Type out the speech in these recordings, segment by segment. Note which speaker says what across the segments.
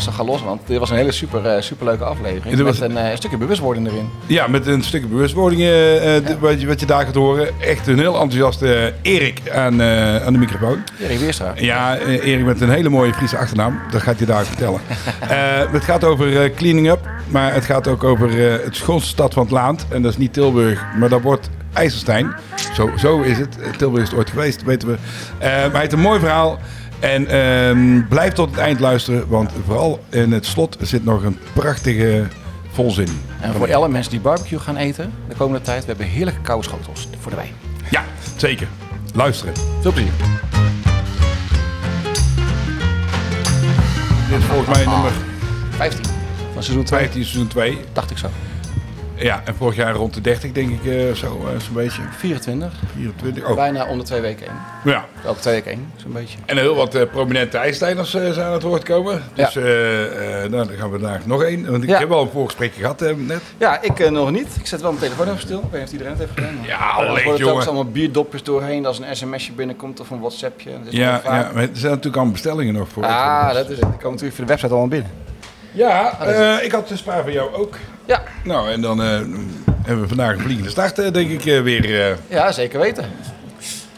Speaker 1: luisteren ga los, want dit was een hele super, eh, superleuke aflevering. En was... Met eh, een, stukje bewustwording erin.
Speaker 2: Ja, met een stukje bewustwording eh, wat, je, wat, je, daar gaat horen. Echt een heel enthousiaste Erik aan, aan de microfoon.
Speaker 1: Erik Weerstra.
Speaker 2: Ja, Erik met een hele mooie Friese achternaam. Dat gaat je daar vertellen. het gaat over cleaning up, maar het gaat ook over het schoonste stad van het land. En dat is niet Tilburg, maar dat wordt IJsselstein. Zo, zo is het. Tilburg is het ooit geweest, weten we. maar het is een mooi verhaal. En ehm, blijf tot het eind luisteren, want vooral in het slot zit nog een prachtige volzin. En
Speaker 1: voor alle mensen die barbecue gaan eten de komende tijd, we hebben heerlijke koude schotels voor de wijn.
Speaker 2: Ja, zeker. Luisteren.
Speaker 1: Veel plezier.
Speaker 2: Dit is volgens mij nummer 15 van seizoen 2.
Speaker 1: 15 seizoen 2. Dacht ik zo.
Speaker 2: Ja, en vorig jaar rond de 30, denk ik, uh, zo, eh, zo'n beetje.
Speaker 1: 24.
Speaker 2: 24,
Speaker 1: Bijna onder twee weken één.
Speaker 2: Ja. Elke
Speaker 1: twee weken één, zo'n beetje.
Speaker 2: En heel wat eh, prominente ijstijders zijn aan het woord komen. Dus ja. nou, dan gaan we vandaag nog één. Want ik heb al een voorgesprekje gehad net.
Speaker 1: Ja, ik nog niet. Ik zet wel mijn telefoon even stil. Ik weet niet of iedereen het heeft gedaan.
Speaker 2: Ja, alleen jongen. Er worden
Speaker 1: allemaal bierdopjes doorheen als een sms'je binnenkomt of een whatsappje.
Speaker 2: Ja, ja, maar er zijn natuurlijk allemaal bestellingen nog voor.
Speaker 1: Ah, dat is het. Die komen natuurlijk voor de website allemaal binnen.
Speaker 2: Ja, eh, ik had te sparen van jou ook.
Speaker 1: Ja.
Speaker 2: Nou, en dan eh, hebben we vandaag een vliegende start, eh, denk ik, weer.
Speaker 1: Ja, zeker weten.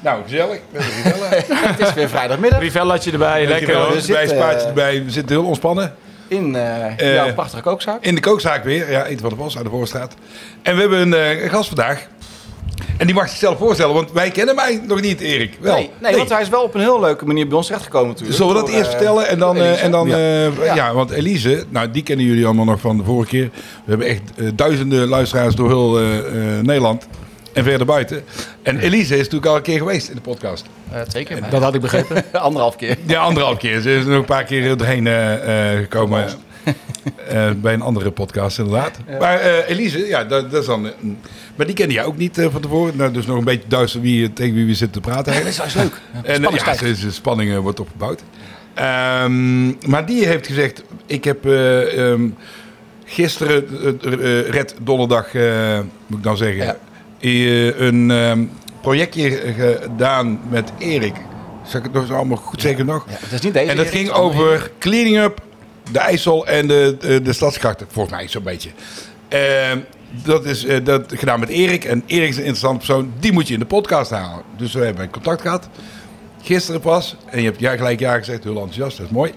Speaker 2: Nou, gezellig. Met de
Speaker 1: Rivella. het is weer vrijdagmiddag.
Speaker 3: je erbij, lekker hoor.
Speaker 2: spaatje erbij. We zitten heel ontspannen.
Speaker 1: In uh, jouw prachtige kookzaak.
Speaker 2: In de kookzaak weer. Ja, eten van de vos aan de Voorstraat. En we hebben een gast vandaag. En die mag zichzelf voorstellen, want wij kennen mij nog niet, Erik.
Speaker 1: Wel. Nee, nee, want hij is wel op een heel leuke manier bij ons terechtgekomen
Speaker 2: natuurlijk. Zullen we dat eerst vertellen? En eh, dan, eh, en dan eh, ja. Ja. want Elise, nou die kennen jullie allemaal nog van de vorige keer. We hebben echt duizenden luisteraars door heel Nederland en verder buiten. En Elise is natuurlijk al een keer geweest in de podcast.
Speaker 1: Uh,
Speaker 3: Dat had ik begrepen. anderhalf keer.
Speaker 2: Ja, anderhalf keer. Ze is nog een paar keer erheen uh, gekomen. Eh, bij een andere podcast, inderdaad. Maar eh, Elise, ja, dat, dat, is dan. Eh, maar die kende jij ook niet van tevoren. Nou, dus nog een beetje duister wie, tegen wie we zitten te praten.
Speaker 1: dat is leuk. en ja,
Speaker 2: de spanning wordt opgebouwd. Ehm, maar die heeft gezegd: Ik heb ehm, gisteren, Red Donderdag, moet ik dan nou zeggen, een ehm, projectje gedaan met Erik. Zal ik het nog allemaal goed zeker nog?
Speaker 1: dat is niet deze.
Speaker 2: En dat ging over cleaning up de IJssel en de, eh, de, de volgens mij zo'n beetje. Ehm, dat is eh, dat gedaan met Erik. En Erik is een interessante persoon. Die moet je in de podcast halen. Dus we hebben contact gehad. Gisteren pas. En je hebt ja, gelijk ja gezegd. Heel enthousiast. Dat is mooi.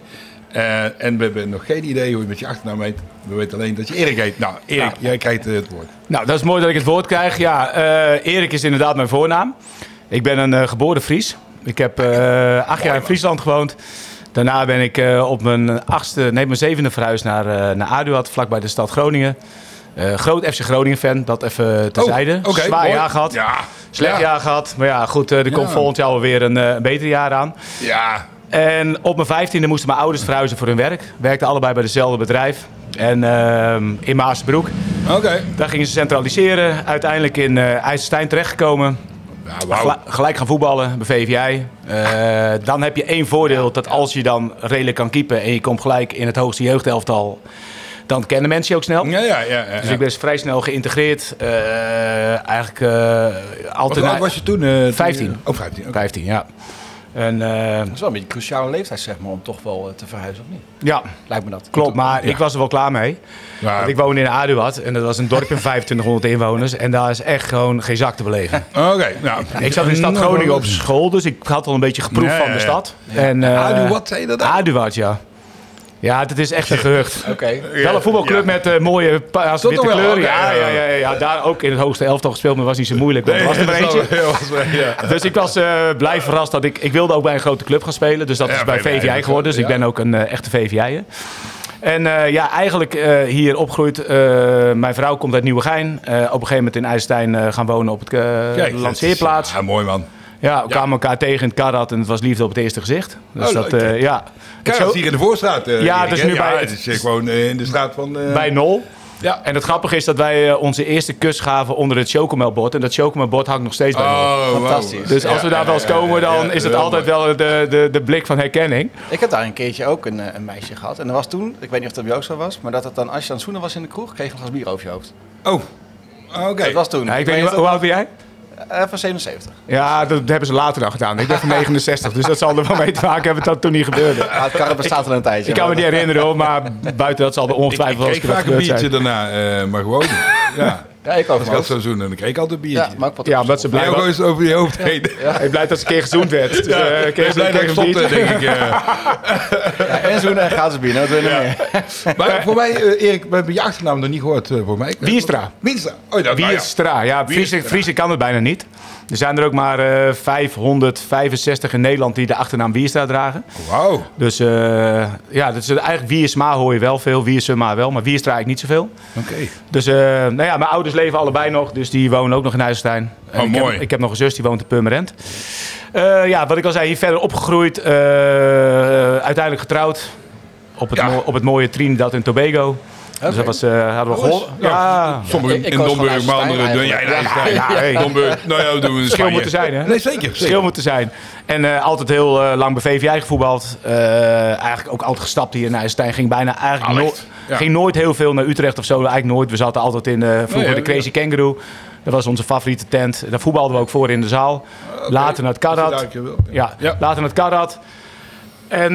Speaker 2: Eh, en we hebben nog geen idee hoe je met je achternaam heet. We weten alleen dat je Erik heet. Nou, Erik, nou. jij krijgt het woord.
Speaker 4: Nou, dat is mooi dat ik het woord krijg. Ja, Erik is inderdaad mijn voornaam. Ik ben een geboren Fries. Ik heb acht jaar in Friesland gewoond. Daarna ben ik eh, op mijn, achtste, nee, mijn zevende verhuis naar, eh, naar Aduat, vlakbij de stad Groningen. Eh, groot FC Groningen fan, dat even oh, terzijde. Oh, Zwaar jaar gehad. slecht jaar gehad. Maar ja, goed, er komt volgend jaar alweer een, beter jaar aan.
Speaker 2: Ja.
Speaker 4: En op mijn vijftiende moesten mijn ouders verhuizen voor hun werk. Werkten allebei bij dezelfde bedrijf. En ehm, in Maasbroek.
Speaker 2: Oké.
Speaker 4: Daar gingen ze centraliseren. Uiteindelijk in uh, IJsselstein terechtgekomen gelijk gaan voetballen bij VVJ. Eh, dan heb je één voordeel, dat als je dan redelijk kan keepen en je komt gelijk in het hoogste jeugdelftal, dan kennen mensen je ook snel. Ja, ja, ja, dus ik ben vrij snel geïntegreerd. Uh, eigenlijk eh, uh, altijd...
Speaker 2: was je toen?
Speaker 4: 15.
Speaker 2: Oh, 15.
Speaker 4: 15, ja.
Speaker 1: En, eh, dat is wel een beetje een cruciale leeftijd, zeg maar, om toch wel eh, te verhuizen, of niet? Ja. Lijkt me
Speaker 4: dat. Klopt, maar ik was er wel klaar mee. Ja. ik woonde in Aduat en dat was een dorpje van 2500 inwoners. En daar is echt gewoon geen zak te beleven. Oké, Ik zat in de stad Groningen op school, dus ik had al een beetje geproefd van de stad.
Speaker 1: Ja. En, eh, zei je dat Aduat,
Speaker 4: ja. Ja, het is echt een gerucht. Wel een voetbalclub met eh, mooie witte kleuren. Ja, ja, ja, ja, daar ook in het hoogste elftal gespeeld, maar was niet zo moeilijk. Nee, was er maar eentje. dus ik was eh, blij verrast dat ik... Ik wilde ook bij een grote club gaan spelen. Dus dat is bij VVI geworden. Dus ik ben ook een eh, echte VVI'er. En ja, eigenlijk hier opgroeit. mijn vrouw komt uit Nieuwegein. op een gegeven moment in IJsselstein gaan wonen op het lanceerplaats.
Speaker 2: Ja, mooi man.
Speaker 4: Ja, we kwamen elkaar tegen in het Karat en het was liefde op het eerste gezicht. Dus oh, dat, uh, ja. Eh,
Speaker 2: Karat hier in de voorstraat. Uh,
Speaker 4: ja, dus nu bij...
Speaker 2: Het eh, gewoon in de straat van...
Speaker 4: Bij Nol. Ja. En het grappige is dat wij onze eerste kus gaven onder het chocomelbord. En dat chocomelbord hangt nog steeds
Speaker 1: bij
Speaker 4: oh,
Speaker 1: Fantastisch.
Speaker 4: Dus als we daar wel eens komen, dan is het altijd wel de, de, de blik van herkenning.
Speaker 1: Ik heb daar een keertje ook een, een meisje gehad. En dat was toen, ik weet niet of dat bij jou zo was, maar dat het dan als je aan zoenen was in de kroeg, kreeg nog een glas bier over je hoofd.
Speaker 2: Oh, oké.
Speaker 4: was toen. ik weet hoe oud ben jij?
Speaker 1: Eh, van 77.
Speaker 4: Ja, dat hebben ze later dan gedaan. Ik ben van 69, dus dat zal er wel mee te maken hebben dat het toen niet gebeurde.
Speaker 1: Ja, het karren bestaat al een tijdje.
Speaker 4: Ik kan me niet herinneren maar buiten dat zal er ongetwijfeld
Speaker 2: wel
Speaker 4: eens Ik kreeg vaak
Speaker 2: een biertje daarna, uh, maar gewoon.
Speaker 1: ja. Ja, ik ook.
Speaker 4: Als
Speaker 2: ik
Speaker 1: had
Speaker 2: zo zoenen, dan kreeg ik altijd een
Speaker 4: biertje. Ja, maar ik ja omdat ze
Speaker 2: blij was. eens over je hoofd heen. Ja. Ik
Speaker 4: blij dat ze een keer gezoend werd. Dus, ja,
Speaker 2: uh, eh, keer, blij dat ik stopte, denk ik.
Speaker 1: Eh. en zoenen en gratis bier. Nou, dat
Speaker 2: Maar voor mij, uh, Erik, we hebben je achternaam nog niet gehoord uh, voor mij.
Speaker 4: Wienstra.
Speaker 2: Wienstra.
Speaker 4: Oh, nou ja, Wienstra, ja. Friese, Friese kan het bijna niet. Er zijn er ook maar 565 eh, in Nederland die de achternaam Wierstra dragen.
Speaker 2: Wauw.
Speaker 4: Dus eh, ja, dat is eigenlijk Wiersma hoor je wel veel, Wiersma wel, maar Wierstra eigenlijk niet zoveel.
Speaker 2: Oké.
Speaker 4: Dus eh, nou ja, mijn ouders leven allebei nog, dus die wonen ook nog in IJsselstein.
Speaker 2: Oh, ik mooi.
Speaker 4: Heb, ik heb nog een zus die woont in Purmerend. ja, wat ik al zei, hier verder opgegroeid, uiteindelijk getrouwd op het, op het mooie Trinidad en Tobago. Dus dat was, eh, hadden we gehoord. Ja.
Speaker 2: Sommigen in Domburg, maar anderen... Ja, ja, ja,
Speaker 4: hey. Domburg, nou ja, doen we Schil moeten zijn, hè?
Speaker 2: Nee, zeker. zeker.
Speaker 4: Schil moeten zijn. En eh, altijd heel eh, lang bij VVI gevoetbald. eigenlijk ook altijd gestapt hier naar Stijn. Ging bijna eigenlijk nooit... Ging nooit heel veel naar Utrecht of zo. Eigenlijk nooit. We zaten altijd in vroeger de Crazy Kangaroo. Dat was onze favoriete tent. Daar voetbalden we ook voor in de zaal. Later naar het Karat. Ja. later naar het Karat. En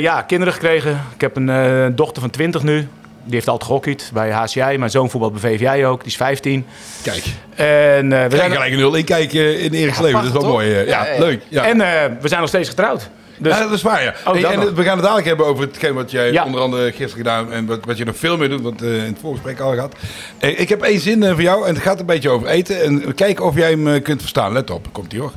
Speaker 4: ja, kinderen gekregen. Ik heb een dochter van 20 nu die heeft altijd gehockeyd bij HCI. Mijn zoon voetbal bij VVJ ook, die is 15.
Speaker 2: Kijk.
Speaker 4: En,
Speaker 2: eh, we zijn gelijk nul. 0 kijk in Erik's leven, dat is wel mooi. Eh, ja, leuk.
Speaker 4: Ja. En eh, we zijn nog steeds getrouwd.
Speaker 2: Dus... Ja, dat is waar, ja. Oh, en we gaan het dadelijk hebben over hetgeen wat jij onder andere gisteren gedaan en wat, wat je nog veel meer doet, want uh, in het voorgesprek al gehad. ik heb één zin uh, voor jou en het gaat een beetje over eten. En kijken of jij hem kunt verstaan. Let op, komt hij hoor.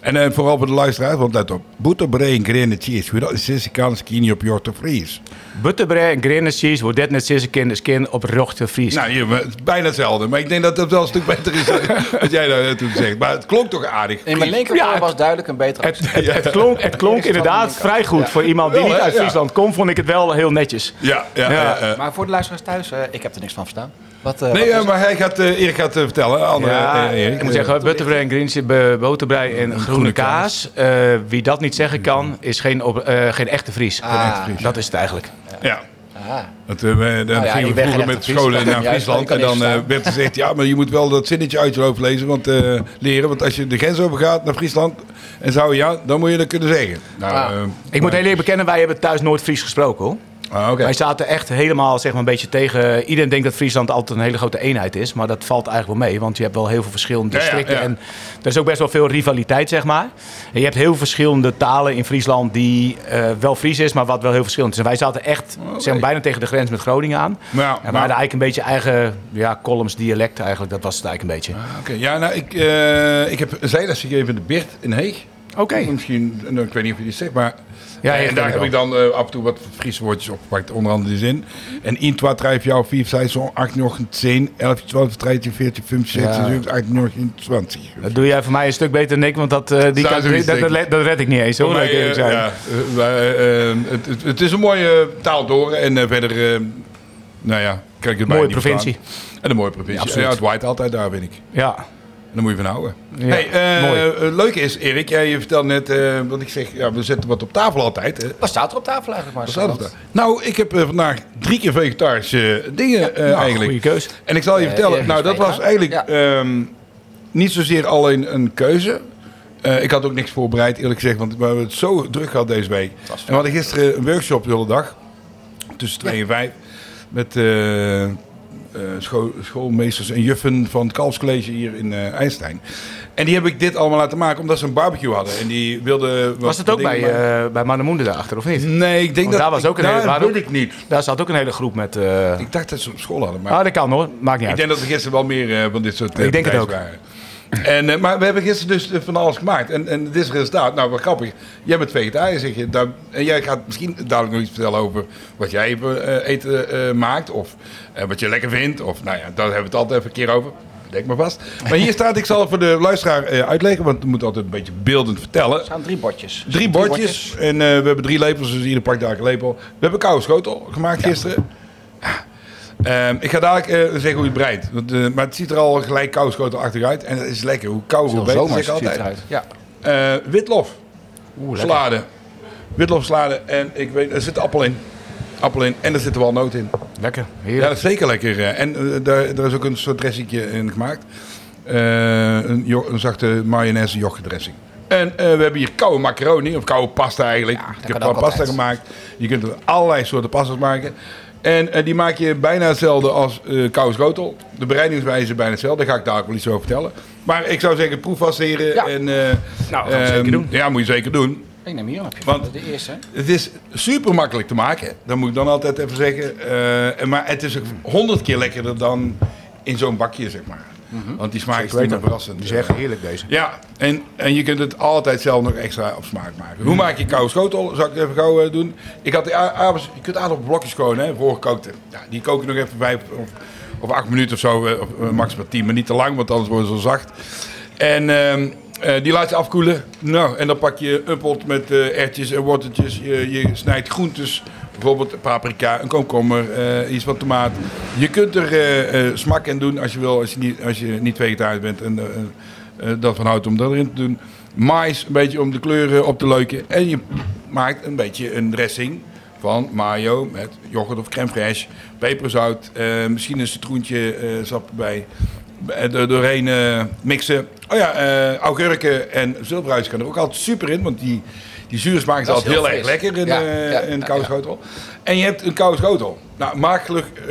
Speaker 2: En vooral voor de luisteraars want let op. Boeterbreen, grene cheese, siciliaans, kini op te fries
Speaker 4: butterbrei en grenensies wordt dit net zes keer kind op rochte Fries.
Speaker 2: Nou, hier, bijna hetzelfde. Maar ik denk dat dat wel een stuk beter is eh, wat jij daar toen zegt. Maar het klonk toch aardig.
Speaker 1: In mijn linkeroor was duidelijk een betere
Speaker 4: het, het, klonk, het klonk inderdaad vrij goed. Voor iemand die niet uit Friesland komt, vond ik het wel heel netjes.
Speaker 2: Ja, ja, ja.
Speaker 1: Maar voor de luisteraars thuis, eh, ik heb er niks van verstaan.
Speaker 2: Wat, eh, nee, maar hij gaat, uh, Erik gaat uh, vertellen. Andere,
Speaker 4: Ik moet zeggen, butterbrei en green, boterbrei en groene, kaas. wie dat niet zeggen kan, is geen, ah. geen echte Fries. dat is het eigenlijk
Speaker 2: ja. Aha. Dat, eh, eh, dan nou gingen we vroeger met scholen naar Friesland. En dan eh, werd gezegd, ja, maar je moet wel dat zinnetje uit je hoofd lezen, want, leren. Want als je de grens overgaat naar Friesland en zou ja, dan moet je dat kunnen zeggen. Nou,
Speaker 4: ah. ik moet heel eerlijk bekennen, wij hebben thuis nooit Fries gesproken hoor. Ah, okay. Wij zaten echt helemaal zeg maar, een beetje tegen. Iedereen denkt dat Friesland altijd een hele grote eenheid is. Maar dat valt eigenlijk wel mee. Want je hebt wel heel veel verschillende districten. En er is ook best wel veel rivaliteit, zeg maar. En je hebt heel verschillende talen in Friesland die eh, wel Fries is, maar wat wel heel verschillend is. En wij zaten echt zeg maar, bijna tegen de grens met Groningen aan. Nou, en we hadden eigenlijk een beetje eigen ja, columns, dialect eigenlijk. Dat was het eigenlijk een
Speaker 2: beetje. Ah, Oké, ja, nou, ik, uh, ik heb een ze gegeven even de Bert in Heeg.
Speaker 4: Oké.
Speaker 2: Misschien, eh, nou, ik weet niet of je het zegt, maar... Ja, eh, en daar heb ik dan eh, af en toe wat Friese woordjes opgepakt. Onder andere de zin. En in 2, 3, 4, 5, 6, 8, 9, 10, 11, 12, 13, 14, 15, 16, 17, 18, 19, 20.
Speaker 4: Dat doe jij voor mij een stuk beter dan ik, want dat, die dat, dat, red ik niet eens hoor. Ja,
Speaker 2: ehm, het, het, is een mooie taal door. En verder, ehm, nou ja, krijg ik het bij Mooie provincie. En een mooie provincie. Ja, het waait altijd daar, ben ik. Ja daar moet je van houden. Ja, hey, eh, is, Erik, jij vertelde net, uh, want ik zeg, ja, we zetten wat op tafel altijd. Wat
Speaker 1: staat er op tafel eigenlijk, maar?
Speaker 2: Staat op nou, ik heb eh, vandaag drie keer vegetarische dingen nou, eigenlijk.
Speaker 4: Goede keuze.
Speaker 2: En ik zal je vertellen, nou, dat was eigenlijk ehm, niet zozeer alleen een keuze. ik had ook niks voorbereid, eerlijk gezegd, want we hebben het zo druk gehad deze week. En we hadden gisteren een workshop de hele dag, tussen twee en vijf, met eh, schoolmeesters en juffen van het Kalfscollege hier in eh, IJstein. En die heb ik dit allemaal laten maken omdat ze een barbecue hadden. En die wilden...
Speaker 4: Was het ook bij, uh, bij Mannemoende daarachter, of niet?
Speaker 2: Nee, ik denk dat...
Speaker 4: daar was ook
Speaker 2: een hele... Daar weet
Speaker 4: ik
Speaker 2: niet.
Speaker 4: Daar zat ook een hele groep met...
Speaker 2: Ik dacht dat ze op school hadden.
Speaker 4: Maar... Ah, dat kan hoor. Maakt niet uit.
Speaker 2: Ik denk dat er gisteren wel meer van dit soort Ik
Speaker 4: denk het ook. Waren.
Speaker 2: En, eh, maar we hebben gisteren dus eh, van alles gemaakt. En, en dit is het resultaat. Nou, wat grappig. Jij bent vegetariër, zeg je. en jij gaat misschien dadelijk nog iets vertellen over wat jij uh, eh, eten maakt. Of wat je lekker vindt. Of nou ja, daar hebben we het altijd even een keer over. Denk maar vast. Maar hier staat, ik zal voor de luisteraar uitleggen, want we moeten altijd een beetje beeldend vertellen. Er
Speaker 1: staan drie bordjes.
Speaker 2: Drie, bordjes. En we hebben drie lepels, dus ieder pakt daar een lepel. We hebben een koude schotel gemaakt gisteren. Ehm, ik ga dadelijk eh, zeggen hoe je breidt. Eh, maar het ziet er al gelijk kouschotelachtig uit. En het is lekker. Hoe kouder, hoe beter. Zeg altijd. Ja. Eh, witlof. Oeh, sladen. Witlof sladen. En ik weet, er zit appel in. Appel in. En er zit wel noot in.
Speaker 4: Lekker. Heerlijk. Ja,
Speaker 2: dat is zeker lekker. En daar, is ook een soort dressingje in gemaakt. Een, een, zachte mayonaise dressing. En we hebben hier koude macaroni, of koude pasta eigenlijk. ik heb pasta gemaakt. Je kunt er allerlei soorten pastas maken. En eh, die maak je bijna hetzelfde als uh, eh, koude schotel. De bereidingswijze is bijna hetzelfde. Daar ga ik daar ook wel iets over vertellen. Maar ik zou zeggen, proef En, eh,
Speaker 1: nou, dat um, zeker ehm, doen. Ja,
Speaker 2: moet je zeker doen.
Speaker 1: Ik neem hier een hapje Want de eerste.
Speaker 2: Het is super makkelijk te maken. Dat moet ik dan altijd even zeggen. maar het is honderd keer lekkerder dan in zo'n bakje, zeg maar. Mhm. Want die smaak is niet verrassend. Die
Speaker 4: echt heerlijk deze.
Speaker 2: Ja, en, en je kunt het altijd zelf nog extra op smaak maken. Hoe mhm. maak je koude schotel? Zal ik het even gauw eh, doen? Ik had de je kunt blokjes gewoon, hè, voorgekookt. Ja, die kook je nog even vijf of, of acht minuten of zo, eh, eh, maximaal tien, maar niet te lang, want anders worden ze zacht. En ehm, eh, die laat je afkoelen. Nou, en dan pak je een pot met eh, ertjes en worteltjes. Je, je, snijdt groentes. Bijvoorbeeld paprika, een komkommer, eh, iets van tomaat. Je kunt er smak in doen als je wil, als je niet, als je niet bent en dat van houdt om dat erin te doen. Mais, een beetje om de kleuren op te leuken. En je maakt een beetje een dressing van mayo met yoghurt of crème fraîche, peperzout, misschien een citroentje eh, sap erbij er eh, doorheen eh, mixen. Oh ja, eh, augurken en zilbruis kan er ook altijd super in, want die, die zuur smaakt altijd heel, erg lekker in, ja, in een koude schotel. En je hebt een koude schotel. Nou, maak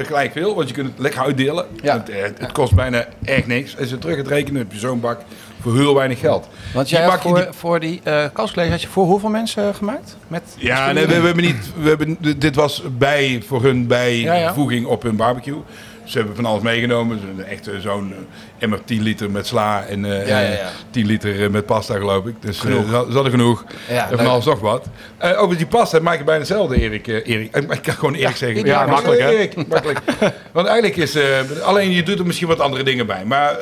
Speaker 2: gelijk veel, want je kunt het lekker uitdelen. Het, het, kost bijna echt niks. Als je terug gaat rekenen, heb je zo'n bak voor heel weinig geld.
Speaker 1: Want jij hebt voor, die... voor had je voor hoeveel mensen gemaakt?
Speaker 2: Met ja, nee, we, we, hebben niet. We hebben, dit was bij, voor hun bijvoeging ja, op hun barbecue. Ze hebben van alles meegenomen. Echt eh, zo'n emmer eh, 10 liter met sla en uh, eh, 10 liter met pasta, geloof ik. Dus genoeg. ze genoeg. en van alles nog wat. over die pasta maak je bijna hetzelfde, Erik. Erik. Ik kan gewoon Erik zeggen.
Speaker 4: Ja, makkelijk, hè?
Speaker 2: makkelijk. Want eigenlijk is... alleen je doet er misschien wat andere dingen bij. Maar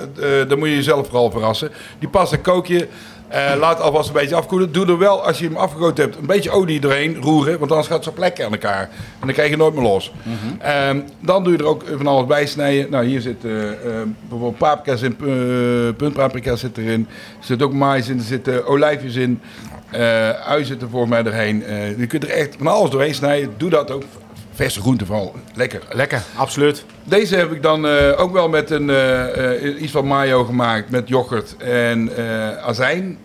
Speaker 2: dan moet je jezelf vooral verrassen. Die pasta kook je... Uh, laat alvast een beetje afkoelen. Doe er wel, als je hem afgekoeld hebt, een beetje olie doorheen roeren. Want anders gaat zo plekken aan elkaar. En dan krijg je nooit meer los. Mhm. Ehm, dan doe je er ook van alles bij snijden. Nou, hier zit eh, eh, bijvoorbeeld paprika's in, puntpaprika zit erin. Er zit ook maïs in, er zitten olijfjes in. ui zit er voor mij doorheen. je kunt er echt van alles doorheen snijden. Doe dat ook verse groente vooral. Lekker.
Speaker 4: Lekker, absoluut.
Speaker 2: Deze heb ik dan eh, ook wel met een, eh, eh, iets van mayo gemaakt. Met yoghurt en azijn.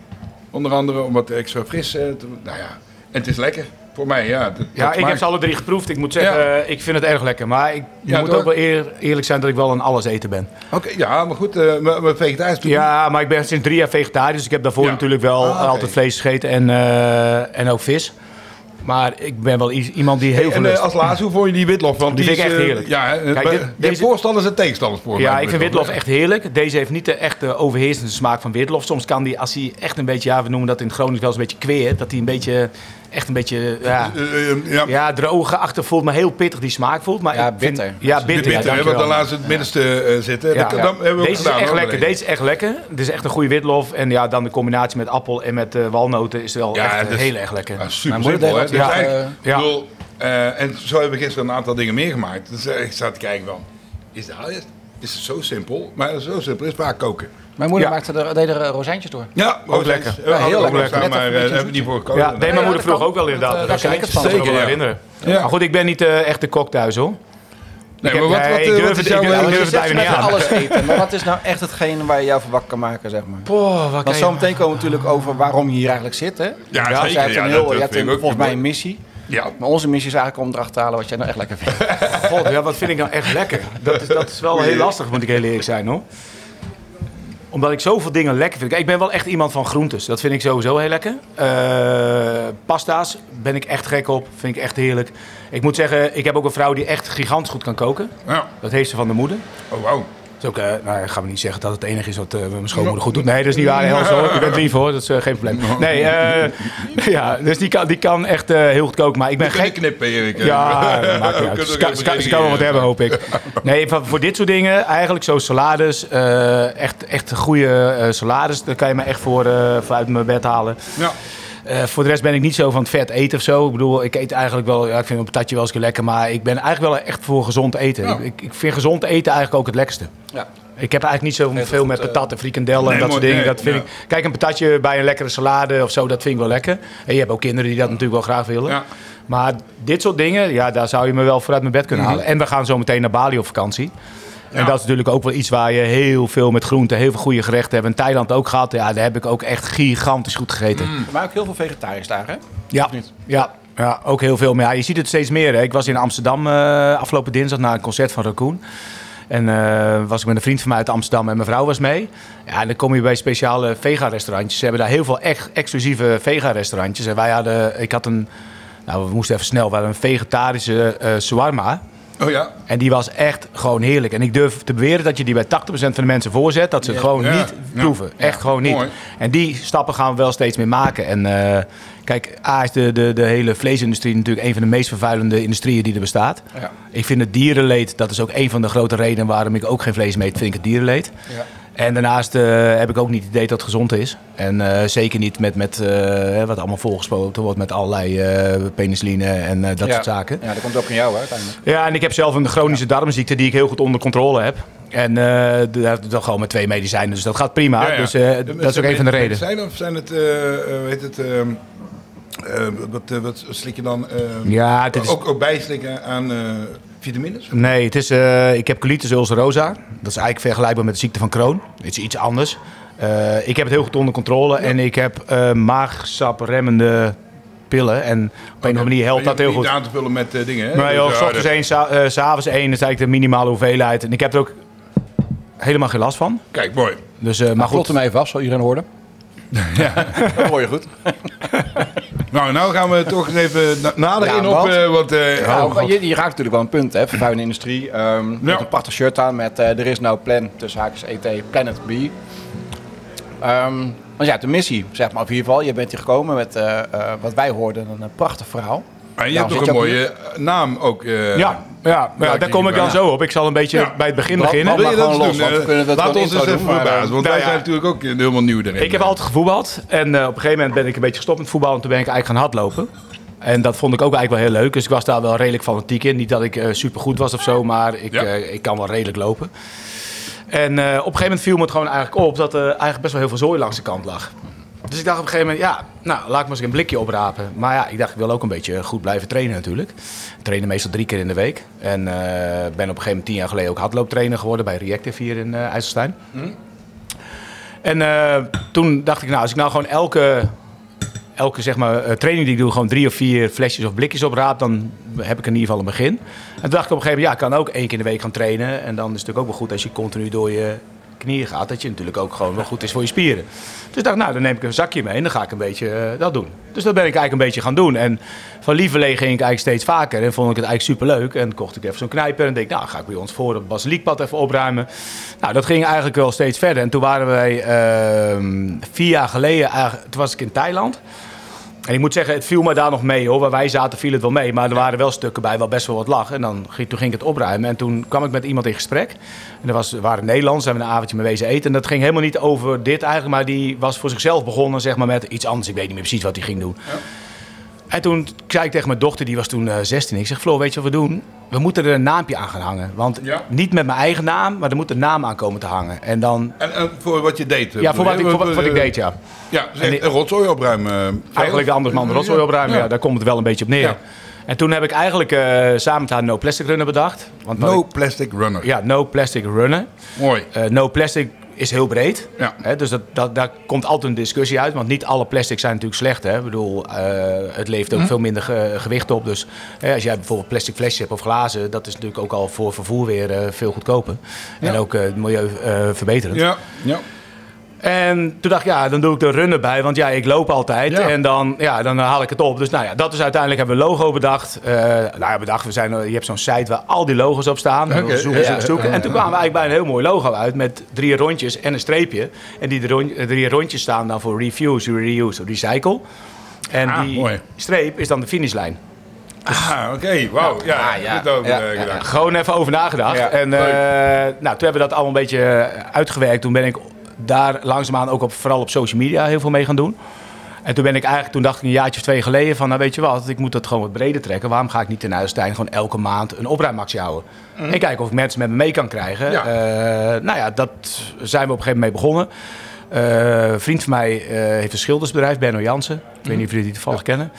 Speaker 2: Onder andere om wat extra fris te Nou ja, en het is lekker. Voor mij, ja.
Speaker 4: ja, ik heb ze alle drie geproefd. Ik moet zeggen, ik vind het erg lekker. Maar ik ja, moet ook wel eer, eerlijk zijn dat ik wel een alleseter ben.
Speaker 2: Oké, ja, maar goed, mijn vegetarisch
Speaker 4: Ja, maar ik ben sinds drie jaar vegetarisch. Dus ik heb daarvoor natuurlijk wel ah, altijd vlees gegeten en, en ook vis. Maar ik ben wel iemand die heel
Speaker 2: eh, als laatste, hoe vond je die Witlof?
Speaker 4: Want die, vind ik echt eh, heerlijk.
Speaker 2: Ja, Kijk, deze... voorstanders en tegenstanders
Speaker 4: voor. Ja, ik vind Witlof echt heerlijk. Deze heeft niet de echte overheersende smaak van Witlof. Soms kan die, als hij echt een beetje, ja, we noemen dat in Groningen wel eens een beetje queer, dat hij een beetje echt een beetje eh, ja, uh, uh, ja. droge achtervoelt, maar heel pittig die smaak voelt. Maar
Speaker 1: ja, bitter.
Speaker 4: ja, bitter.
Speaker 2: ja, want dan laat ze het middenste zitten.
Speaker 4: Deze is echt lekker. Deze is echt lekker. Dit is echt een goede witlof. En ja, dan de combinatie met appel en met walnoten is wel echt heel erg lekker.
Speaker 2: super maar simpel, dus Ja, en zo hebben we gisteren een aantal dingen meegemaakt. Dus ik zat te kijken van, is dat is het zo simpel? Maar zo simpel is vaak koken.
Speaker 1: Mijn moeder maakte er, deed er eh, rozijntjes door.
Speaker 2: Ja, ook, lekker.
Speaker 4: heel
Speaker 2: lekker. maar hebben we niet voor Ja,
Speaker 4: deed mijn moeder vroeg ook wel inderdaad.
Speaker 2: Dat,
Speaker 4: rozijntjes,
Speaker 2: kan ik me wel herinneren. Maar
Speaker 4: goed, ik ben niet eh, echt de kok thuis hoor.
Speaker 1: Nee, maar wat, wat, ik eh, durf,
Speaker 4: het, bijna niet aan.
Speaker 1: alles eten. Maar wat is nou echt hetgeen waar je jou van wakker kan maken, zeg maar?
Speaker 4: Boah, wat Want
Speaker 1: zo meteen komen we natuurlijk over waarom je hier eigenlijk zit, hè?
Speaker 2: Ja, ja zeker.
Speaker 1: Jij hebt, een volgens mij een missie.
Speaker 2: Ja.
Speaker 1: Maar onze missie is eigenlijk om erachter te halen wat jij nou echt lekker vindt.
Speaker 4: God, ja, wat vind ik nou echt lekker? Dat is, dat is wel heel lastig, moet ik heel eerlijk zijn, hoor omdat ik zoveel dingen lekker vind. ik ben wel echt iemand van groentes. Dat vind ik sowieso heel lekker. Eh, pasta's ben ik echt gek op. Vind ik echt heerlijk. Ik moet zeggen, ik heb ook een vrouw die echt gigantisch goed kan koken. Ja. Dat heeft ze van de moeder.
Speaker 2: Oh, wauw
Speaker 4: is ook, eh, nou, gaan we niet zeggen dat het enige is wat eh, mijn schoonmoeder goed doet. Nee, dat is niet waar. Heel zo. Ik ben drie voor, dat is eh, geen probleem. Nee, ja, dus die kan, die kan echt heel goed koken. Maar ik ben geen
Speaker 2: knippen, Erik.
Speaker 4: Ja, maakt niet uit. Ze kan wel wat hebben, hoop ik. Nee, voor dit soort dingen, eigenlijk zo salades, echt, echt goede salades. Daar kan je me echt voor, uit mijn bed halen. Ja. Eh, voor de rest ben ik niet zo van het vet eten of zo. Ik bedoel, ik eet eigenlijk wel... Ja, ik vind een patatje wel eens lekker, maar ik ben eigenlijk wel echt voor gezond eten. Ik, ik, vind gezond eten eigenlijk ook het lekkerste. Ja. Ik heb eigenlijk niet zo veel met eh, patat en frikandellen en dat soort dingen. dat vind ik, kijk, een patatje bij een lekkere salade of zo, dat vind ik wel lekker. En je hebt ook kinderen die dat mm. natuurlijk wel graag willen. Ja. Maar dit soort dingen, ja, daar zou je me wel vooruit mijn bed kunnen mhm. halen. En we gaan zo meteen naar Bali op vakantie. En dat is natuurlijk ook wel iets waar je heel veel met groenten, heel veel goede gerechten hebt. In Thailand ook gehad. Ja, daar heb ik ook echt gigantisch goed gegeten.
Speaker 1: Mm. Maar ook heel veel vegetarisch daar, hè?
Speaker 4: Ja. Ja. Ja, ook heel veel. Maar ja, je ziet het steeds meer. Hè. Ik was in Amsterdam eh, afgelopen dinsdag naar een concert van Raccoon. En eh, was ik met een vriend van mij uit Amsterdam en mijn vrouw was mee. Ja, en dan kom je bij speciale vega-restaurantjes. Ze hebben daar heel veel echt exclusieve vega-restaurantjes. En wij hadden, ik had een, nou we moesten even snel, we hadden een vegetarische uh, shawarma.
Speaker 2: Oh ja? En
Speaker 4: die was echt gewoon heerlijk. En ik durf te beweren dat je die bij 80% van de mensen voorzet, dat ze het gewoon niet proeven. Echt gewoon niet. En die stappen gaan we wel steeds meer maken. En eh, kijk, A is de, de, de hele vleesindustrie natuurlijk een van de meest vervuilende industrieën die er bestaat. Ja. Ik vind het dierenleed, dat is ook een van de grote redenen waarom ik ook geen vlees meet, vind ik het dierenleed. Ja. En daarnaast eh, heb ik ook niet het idee dat het gezond is. En eh, zeker niet met, met eh, wat allemaal volgespoten wordt met allerlei penicilline en dat soort zaken.
Speaker 1: Ja, dat komt ook in jou hè, uiteindelijk.
Speaker 4: Ja, en ik heb zelf een chronische darmziekte die ik heel goed onder controle heb. En dat gewoon met twee medicijnen, dus dat gaat prima. Dus, dus dat is ook een van de redenen.
Speaker 2: Zijn of zijn het, hoe heet het... Ehm, wat, wat slik je dan? Ehm, ja, dit is... ook, ook bijslikken aan Vitamines?
Speaker 4: Nee, het is, uh, ik heb colitis ulcerosa. Dat is eigenlijk vergelijkbaar met de ziekte van Crohn. Het is iets anders. Eh, ik heb het heel goed onder controle en ik heb uh, maagsapremmende pillen. En op een of andere manier helpt dat heel goed. goed. Niet
Speaker 2: aan te
Speaker 4: vullen
Speaker 2: met dingen. Hè?
Speaker 4: Maar joh, dus, ochtends één, s'avonds één is eigenlijk de minimale hoeveelheid. En ik heb er ook helemaal geen last van.
Speaker 2: Kijk, mooi.
Speaker 4: Dus, maar, maar goed.
Speaker 1: hem even af, zal iedereen horen. Ja, dat hoor je goed.
Speaker 2: nou, nou gaan we toch even nader in op eh, wat... Uh,
Speaker 1: je, je, raakt natuurlijk wel een punt, hè, vervuilende industrie. Ehm, met een prachtig shirt aan met uh, er is nou plan, tussen haakjes ET, Planet B. Um, want ja, de missie, zeg maar, in ieder geval. Je bent hier gekomen met, wat wij hoorden, een prachtig verhaal.
Speaker 2: Ja, je hebt nog dus een mooie eh, naam ook. Eh,
Speaker 4: ja, ja, ja daar kom ik dan zo op. Ik zal een beetje bij het begin beginnen.
Speaker 2: Wat, wil je dat doen? Eh, laten we ons eens even verbazen. Want nou wij zijn natuurlijk ook helemaal nieuw erin.
Speaker 4: Ik heb altijd gevoetbald. En op een gegeven moment ben ik een beetje gestopt met voetbal. En toen ben ik eigenlijk gaan hardlopen. En dat vond ik ook eigenlijk wel heel leuk. Dus ik was daar wel redelijk fanatiek in. Niet dat ik super goed was of zo. Maar ik, ik kan wel redelijk lopen. En op een gegeven moment viel me het gewoon eigenlijk op... dat er eigenlijk best wel heel veel zooi langs de kant lag. Dus ik dacht op een gegeven moment, ja, nou, laat ik maar eens een blikje oprapen. Maar ja, ik dacht, ik wil ook een beetje goed blijven trainen natuurlijk. Ik trainde meestal drie keer in de week. En eh, ben op een gegeven moment tien jaar geleden ook hardlooptrainer geworden bij Reactive hier in eh, IJsselstein. Mhm. En eh, toen dacht ik, nou, als ik nou gewoon elke, elke zeg maar, training die ik doe, gewoon drie of vier flesjes of blikjes opraap, dan heb ik in ieder geval een begin. En toen dacht ik op een gegeven moment, ja, ik kan ook één keer in de week gaan trainen. En dan is het natuurlijk ook wel goed als je continu door je knieën gaat, dat je natuurlijk ook gewoon wel goed is voor je spieren. Dus ik dacht, nou, dan neem ik een zakje mee en dan ga ik een beetje eh, dat doen. Dus dat ben ik eigenlijk een beetje gaan doen. En van lieverlee ging ik eigenlijk steeds vaker en vond ik het eigenlijk superleuk. En kocht ik even zo'n knijper en denk nou, ga ik bij ons voor op Basiliekpad even opruimen. Nou, dat ging eigenlijk wel steeds verder. En toen waren wij ehm, vier jaar geleden, toen was ik in Thailand. En ik moet zeggen, het viel me daar nog mee hoor. Waar wij zaten viel het wel mee. Maar er waren wel stukken bij waar best wel wat lag. En dan, toen ging ik het opruimen. En toen kwam ik met iemand in gesprek. En dat was, waren Nederlands. Hebben we een avondje mee wezen eten. En dat ging helemaal niet over dit eigenlijk. Maar die was voor zichzelf begonnen zeg maar, met iets anders. Ik weet niet meer precies wat hij ging doen. En toen zei ik tegen mijn dochter, die was toen 16. Eh, ik zeg, Floor, weet je wat we doen? we moeten er een naampje aan gaan hangen. Want niet met mijn eigen naam, maar er moet een naam aan komen te hangen. En dan...
Speaker 2: En, eh, voor wat je deed?
Speaker 4: Ja, voor wat, ik, voor wat, ik eh, deed, ja.
Speaker 2: Ja, dus en, rotzooi opruimen. Eh,
Speaker 4: eigenlijk de andere man rotzooi opruimen, ja. daar komt het wel een beetje op neer. En toen heb ik eigenlijk samen met haar No Plastic Runner bedacht.
Speaker 2: Want no Plastic Runner.
Speaker 4: Ja, No Plastic Runner. Mooi. no Plastic is heel breed. Hè, dus dat, dat, daar komt altijd een discussie uit. Want niet alle plastic zijn natuurlijk slecht. Hè. Ik bedoel, eh, het levert ook mhm. veel minder gewicht op. Dus hè, als jij bijvoorbeeld plastic flesjes hebt of glazen, dat is natuurlijk ook al voor vervoer weer eh, veel goedkoper. En ook uh, eh, milieuverbeterend.
Speaker 2: Ja. Ja.
Speaker 4: En toen dacht ik, ja, dan doe ik de runnen bij. Want ja, ik loop altijd. En dan, ja, dan haal ik het op. Dus nou ja, dat is uiteindelijk hebben we logo bedacht. Uh, nou ja, bedacht, we zijn, eh, je hebt zo'n site waar al die logos op staan. Okay. Zoeken, zoeken, zoeken. En toen kwamen we eigenlijk bij een heel mooi logo uit. Met drie rondjes en een streepje. En die drie rondjes staan dan voor refuse, reuse, recycle. En ah, die mooi. streep is dan de finishlijn.
Speaker 2: Dus- ah, oké. Wauw. Ja, ja, ah, eh, ja, ja, ook, ja
Speaker 4: Gewoon even over nagedacht. En nou, toen hebben we dat allemaal een beetje uitgewerkt. Toen ben ik daar langzaamaan ook op, vooral op social media heel veel mee gaan doen. En toen ben ik eigenlijk, toen dacht ik een jaartje of twee geleden van, nou weet je wat, ik moet dat gewoon wat breder trekken. Waarom ga ik niet in Uilstein gewoon elke maand een opruimactie houden? Mhm. En kijken of ik mensen met me mee kan krijgen. Eh, nou ja, dat zijn we op een gegeven moment mee begonnen. Eh, een vriend van mij eh, heeft een schildersbedrijf, Benno Jansen. Ik weet niet of jullie die toevallig kennen.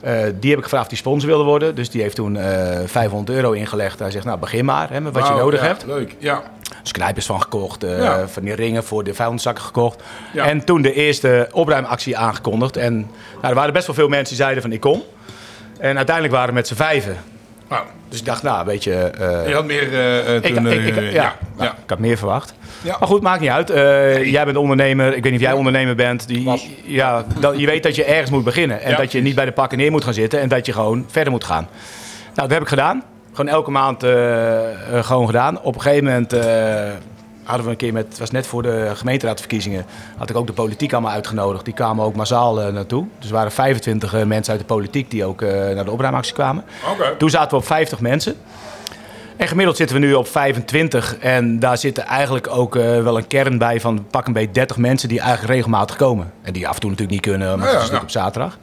Speaker 4: Eh, die heb ik gevraagd die sponsor wilde worden. Dus die heeft toen 500 eh, euro ingelegd. Hij zegt, nou begin maar hè, met wat je nodig
Speaker 2: ja,
Speaker 4: hebt.
Speaker 2: Leuk, ja. Dus knijpers
Speaker 4: van gekocht, eh, van die ringen voor de vuilniszakken gekocht. En toen de eerste opruimactie aangekondigd. En nou, er waren best wel veel mensen die zeiden van ik kom. En uiteindelijk waren we met z'n vijven. Nou. dus ik dacht, nou, weet
Speaker 2: je...
Speaker 4: Eh,
Speaker 2: je had meer... Uh,
Speaker 4: toen, ik, ja, nou, ja, ik had meer verwacht. Maar goed, maakt niet uit. jij bent ondernemer. Ik weet niet of jij ondernemer bent. Die, ja, dat, je weet dat je ergens moet beginnen. En dat je niet bij de pakken neer moet gaan zitten. En dat je gewoon verder moet gaan. Nou, dat heb ik gedaan. Gewoon elke maand gewoon gedaan. Op een gegeven moment hadden we een keer met, het was net voor de gemeenteraadverkiezingen, had ik ook de politiek allemaal uitgenodigd. Die kwamen ook massaal eh, naartoe. Dus er waren 25 eh, mensen uit de politiek die ook eh, naar de opruimactie kwamen. Toen zaten we op 50 mensen. En gemiddeld zitten we nu op 25. En daar zitten eigenlijk ook eh, wel een kern bij van pak een beetje 30 mensen die eigenlijk regelmatig komen. En die af en toe natuurlijk niet kunnen, maar ja, is ja. op zaterdag.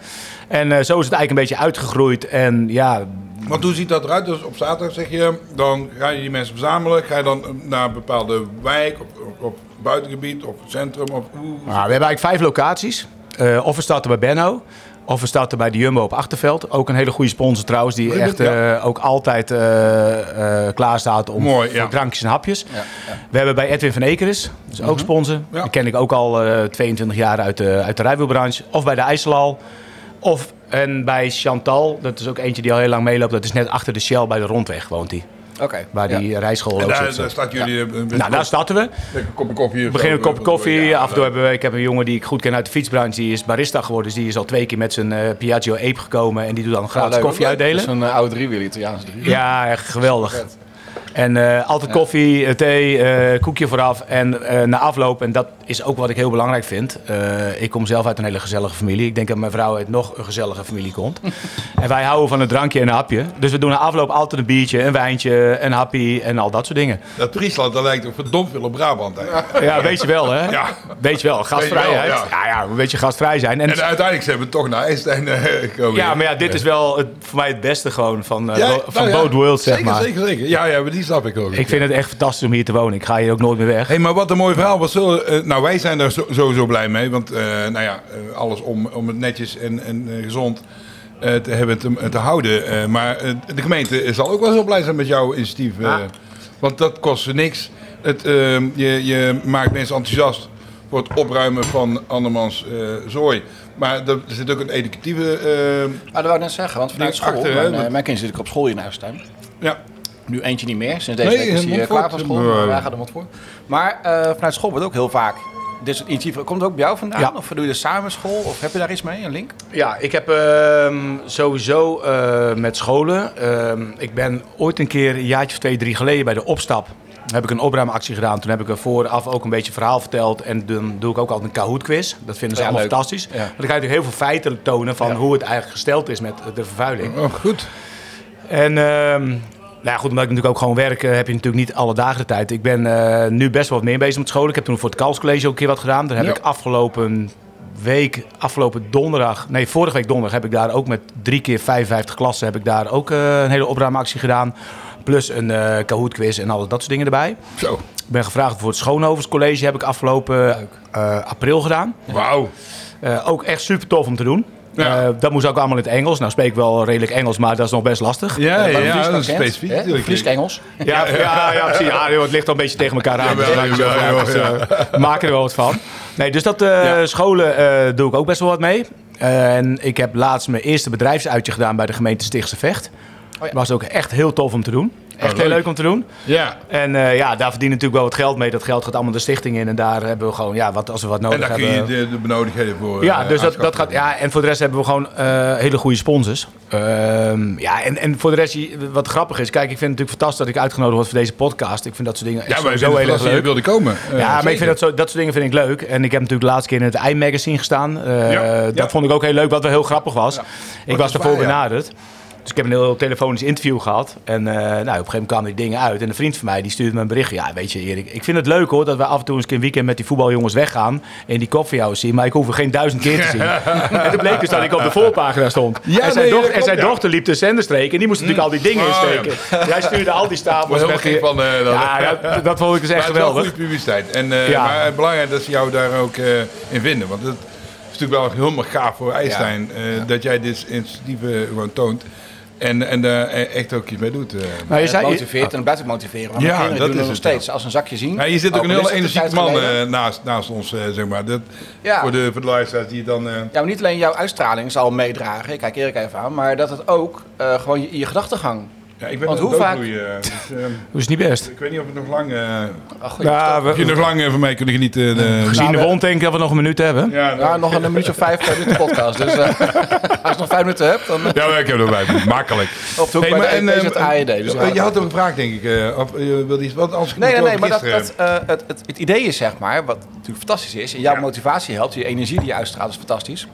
Speaker 4: En eh, zo is het eigenlijk een beetje uitgegroeid. En ja.
Speaker 2: Want hoe ziet dat eruit? Dus op zaterdag zeg je, dan ga je die mensen verzamelen. Ga je dan naar een bepaalde wijk, op, op, buitengebied, op het centrum? Of...
Speaker 4: Nou, we hebben eigenlijk vijf locaties. Uh, of we starten bij Benno. Of we starten bij de Jumbo op Achterveld. Ook een hele goede sponsor trouwens, die echt eh, ook altijd uh, klaar staat om drankjes en hapjes. we hebben bij Edwin van Ekeris, dus is ook mhm. sponsor. Die ken ik ook al 22 jaar uit de, uit de rijwielbranche. Of bij de IJsselal. Of en bij Chantal, dat is ook eentje die al heel lang meeloopt. Dat is net achter de Shell bij de Rondweg woont hij waar die rijschool en
Speaker 2: daar, zit.
Speaker 4: Daar eh, nou, daar starten we.
Speaker 2: We beginnen
Speaker 4: een eh, kopje koffie. af en toe hebben we, ik heb een jongen die ik goed ken uit de fietsbranche. Die is barista geworden. Dus die is al twee keer met zijn uh, Piaggio Ape gekomen. En die doet dan gratis koffie uitdelen.
Speaker 2: Zo'n uh, oude driewieler
Speaker 4: Italiaans. Drie ja, echt geweldig. En altijd koffie, thee, koekje vooraf. En na afloop, en dat is ook wat ik heel belangrijk vind. Eh, ik kom zelf uit een hele gezellige familie. Ik denk dat mijn vrouw uit nog een gezellige familie komt. en wij houden van een drankje en een hapje. Dus we doen na afloop altijd een biertje, een wijntje, een happy en al dat soort dingen.
Speaker 2: Dat Friesland, dat lijkt ook verdomd veel op Brabant.
Speaker 4: Ja, weet je wel hè? Ja. Weet je wel, gastvrijheid. je ja. ja. een beetje gastvrij zijn.
Speaker 2: En, uiteindelijk zijn we toch naar Einstein eh, gekomen.
Speaker 4: Ja, maar ja, dit is wel het, voor mij het beste gewoon van, uh, ja, nou van
Speaker 2: zeg zeker,
Speaker 4: maar.
Speaker 2: Zeker, zeker. Ja, ja, maar die snap ik ook.
Speaker 4: Ik vind het echt fantastisch om hier te wonen. Ik ga hier ook nooit meer weg.
Speaker 2: hey, maar wat een mooi verhaal. Wat zullen... Nou, wij zijn daar sowieso blij mee. Want eh, nou ja, eh, alles om, om het netjes en, eh, gezond te hebben te, te houden. maar de gemeente zal ook wel heel blij zijn met jouw initiatief. Want dat kost niks. Het, ehm, je, je maakt mensen enthousiast voor het opruimen van andermans zooi. Maar er zit ook een educatieve... ah,
Speaker 1: dat
Speaker 2: wou
Speaker 1: ik net zeggen, want vanuit school, mijn, kind zit ik op school in Huistuin.
Speaker 2: Ja.
Speaker 1: Nu eentje niet meer. Sinds deze nee, week is hij eh, klaar van school. Nee. gaan er wat voor. Maar eh, vanuit school wordt ook heel vaak dit het initiatief Komt het ook bij jou vandaan? Of doe je de samen school? Of heb je daar iets mee, een link?
Speaker 4: Ja, ik heb ehm, sowieso eh, met scholen. Ehm, ik ben ooit een keer, een jaartje of twee, drie geleden bij de opstap. Heb ik een opruimactie gedaan. Toen heb ik er vooraf ook een beetje verhaal verteld. En dan doe ik ook altijd een Kahoot-quiz. Dat vinden ze allemaal fantastisch. dan ga je natuurlijk heel veel feiten tonen van hoe het eigenlijk gesteld is met de vervuiling.
Speaker 2: Oh, goed.
Speaker 4: En ehm, nou goed, omdat ik natuurlijk ook gewoon werk, eh, heb je natuurlijk niet alle dagen de tijd. Ik ben eh, nu best wel wat meer bezig met school. Ik heb toen voor het Kalscollege ook een keer wat gedaan. Daar heb ik afgelopen week, afgelopen donderdag, nee, vorige week donderdag heb ik daar ook met drie keer 55 klassen heb ik daar ook eh, een hele opruimactie gedaan. Plus een uh, Kahoot quiz en al dat soort dingen erbij.
Speaker 2: Zo. Ik
Speaker 4: ben gevraagd voor het Schoonhovenscollege, heb ik afgelopen april gedaan.
Speaker 2: Wauw.
Speaker 4: ook echt super tof om te doen. Eh, dat moest ook allemaal in het Engels. Nou spreek ik wel redelijk Engels, maar dat is nog best lastig.
Speaker 2: Ja, eh, ja, dat is specifiek.
Speaker 1: Fries Engels.
Speaker 4: Ja, ja, ja, ah, het ligt al een beetje tegen elkaar aan. Dus, dus ja, eh, maken er wel wat van. Nee, dus dat scholen doe ik ook best wel wat mee. en ik heb laatst mijn eerste bedrijfsuitje gedaan bij de gemeente Stichtse Vecht. Oh ja. Was ook echt heel tof om te doen. Echt heel leuk om te doen. Ja. En eh, ja, daar verdienen natuurlijk wel wat geld mee. Dat geld gaat allemaal de stichting in. En daar hebben we gewoon, ja, wat, als we wat nodig hebben. En
Speaker 2: daar kun je de, benodigdheden voor
Speaker 4: Ja, eh, dus dat,
Speaker 2: dat
Speaker 4: gaat, ja, en voor de rest hebben we gewoon eh, hele goede sponsors. Ehm, ja, en, en voor de rest, wat grappig is. Kijk, ik vind het natuurlijk fantastisch dat ik uitgenodigd word voor deze podcast. Ik vind dat soort dingen ja, maar zo heel erg leuk.
Speaker 2: wilde komen.
Speaker 4: ja, maar ik vind dat, zo, dat soort dingen vind ik leuk. En ik heb natuurlijk de laatste keer in het IMagazine gestaan. Ja. Dat vond ik ook heel leuk, wat wel heel grappig was. Ik was daarvoor benaderd. Dus ik heb een heel telefonisch interview gehad. En eh, nou, op een gegeven moment kwamen die dingen uit. En een vriend van mij die stuurde me een berichtje. Ja, weet je Erik, ik vind het leuk hoor dat wij af en toe eens een weekend met die voetbaljongens weggaan. En die koffiehouden zien, maar ik hoef er geen duizend keer te zien. en toen bleek dus dat ik op de voorpagina stond. Ja, en zijn, dochter, en zijn dochter liep de zenderstreek en die moest natuurlijk mm. al die dingen insteken. Ja. Jij stuurde al die stapels.
Speaker 2: Heel weg. Van, uh, ja,
Speaker 4: dat, dat, vond ik dus echt geweldig.
Speaker 2: goede publiciteit. En, uh, Maar belangrijk dat ze jou daar ook in vinden. Want het, is natuurlijk wel helemaal gaaf voor IJstein dat jij dit initiatief gewoon toont. En, en eh, e-, echt ook iets mee doet. Eh.
Speaker 1: Maar
Speaker 2: je
Speaker 1: zei, motiveert ah. en blijft ook motiveren. Want ja, kinderen dat doen is nog steeds. Als een zakje zien. Ja,
Speaker 2: nou, je zit ook een hele energiek man eh, naast, naast ons, zeg maar. Dat, voor, de, voor die dan... Ja,
Speaker 1: maar niet alleen jouw uitstraling zal meedragen. Ik kijk Erik even aan. Maar dat het ook gewoon je, je gedachtegang
Speaker 2: ja, ik ben Want
Speaker 4: hoe
Speaker 2: vaak... Bloeien,
Speaker 4: eh, dus, ehm, het is niet best.
Speaker 2: Ik weet niet of het nog lang... Uh, Ach, ja, we, je nog lang even eh, van mij kunnen genieten. De...
Speaker 4: Gezien de wond denken. ik dat we nog een minuut hebben.
Speaker 1: Ja, nog een minuutje of vijf minuten podcast. Dus als je nog vijf minuten hebt, dan...
Speaker 2: Ja, ik heb er vijf Makkelijk.
Speaker 1: Op de hey,
Speaker 4: ehm, het AED. Dus je had een vraag, denk ik. of, wilde
Speaker 1: iets, Wat? anders nee, nee, nee, maar dat, dat het, het, het, idee is, zeg maar, wat natuurlijk fantastisch is. En jouw motivatie helpt, je energie die je uitstraalt is fantastisch.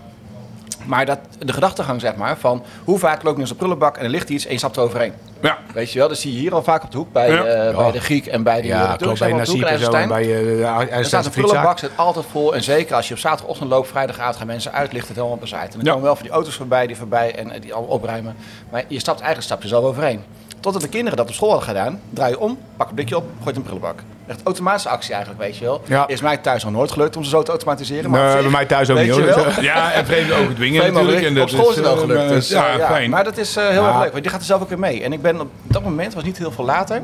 Speaker 1: Maar dat, de gedachtegang, zeg maar, van hoe vaak loop je naar de prullenbak en er ligt iets en je stapt eroverheen. Ja. Weet je wel, dat zie je hier al vaak op de hoek bij, ja. Eh,
Speaker 4: bij
Speaker 1: de Griek en bij de Ja,
Speaker 4: bij Nazi en zo
Speaker 1: eh, Er staat een prullenbak, zit altijd vol. En zeker als je op zaterdagochtend loopt, vrijdagavond gaan mensen uit, ligt het helemaal bezaaid. En dan komen wel van die auto's voorbij, die voorbij en eh, die al opruimen. Maar je stapt eigenlijk stap je zelf overheen. Totdat de kinderen dat op school hadden gedaan, draai je om, pak een blikje op, gooit een prullenbak. Echt automatische actie eigenlijk, weet je wel. Ja. Is mij thuis nog nooit gelukt om ze zo te automatiseren.
Speaker 2: Maar nee, bij mij thuis ook niet hoor. Ja, en vreemd ook dwingen vreemd natuurlijk. En op school
Speaker 1: is het wel eh, gelukt. Dus, eh, ja, fijn. Maar dat is eh, heel erg leuk, want die gaat er zelf ook weer mee. En ik ben op dat moment, was niet heel veel later,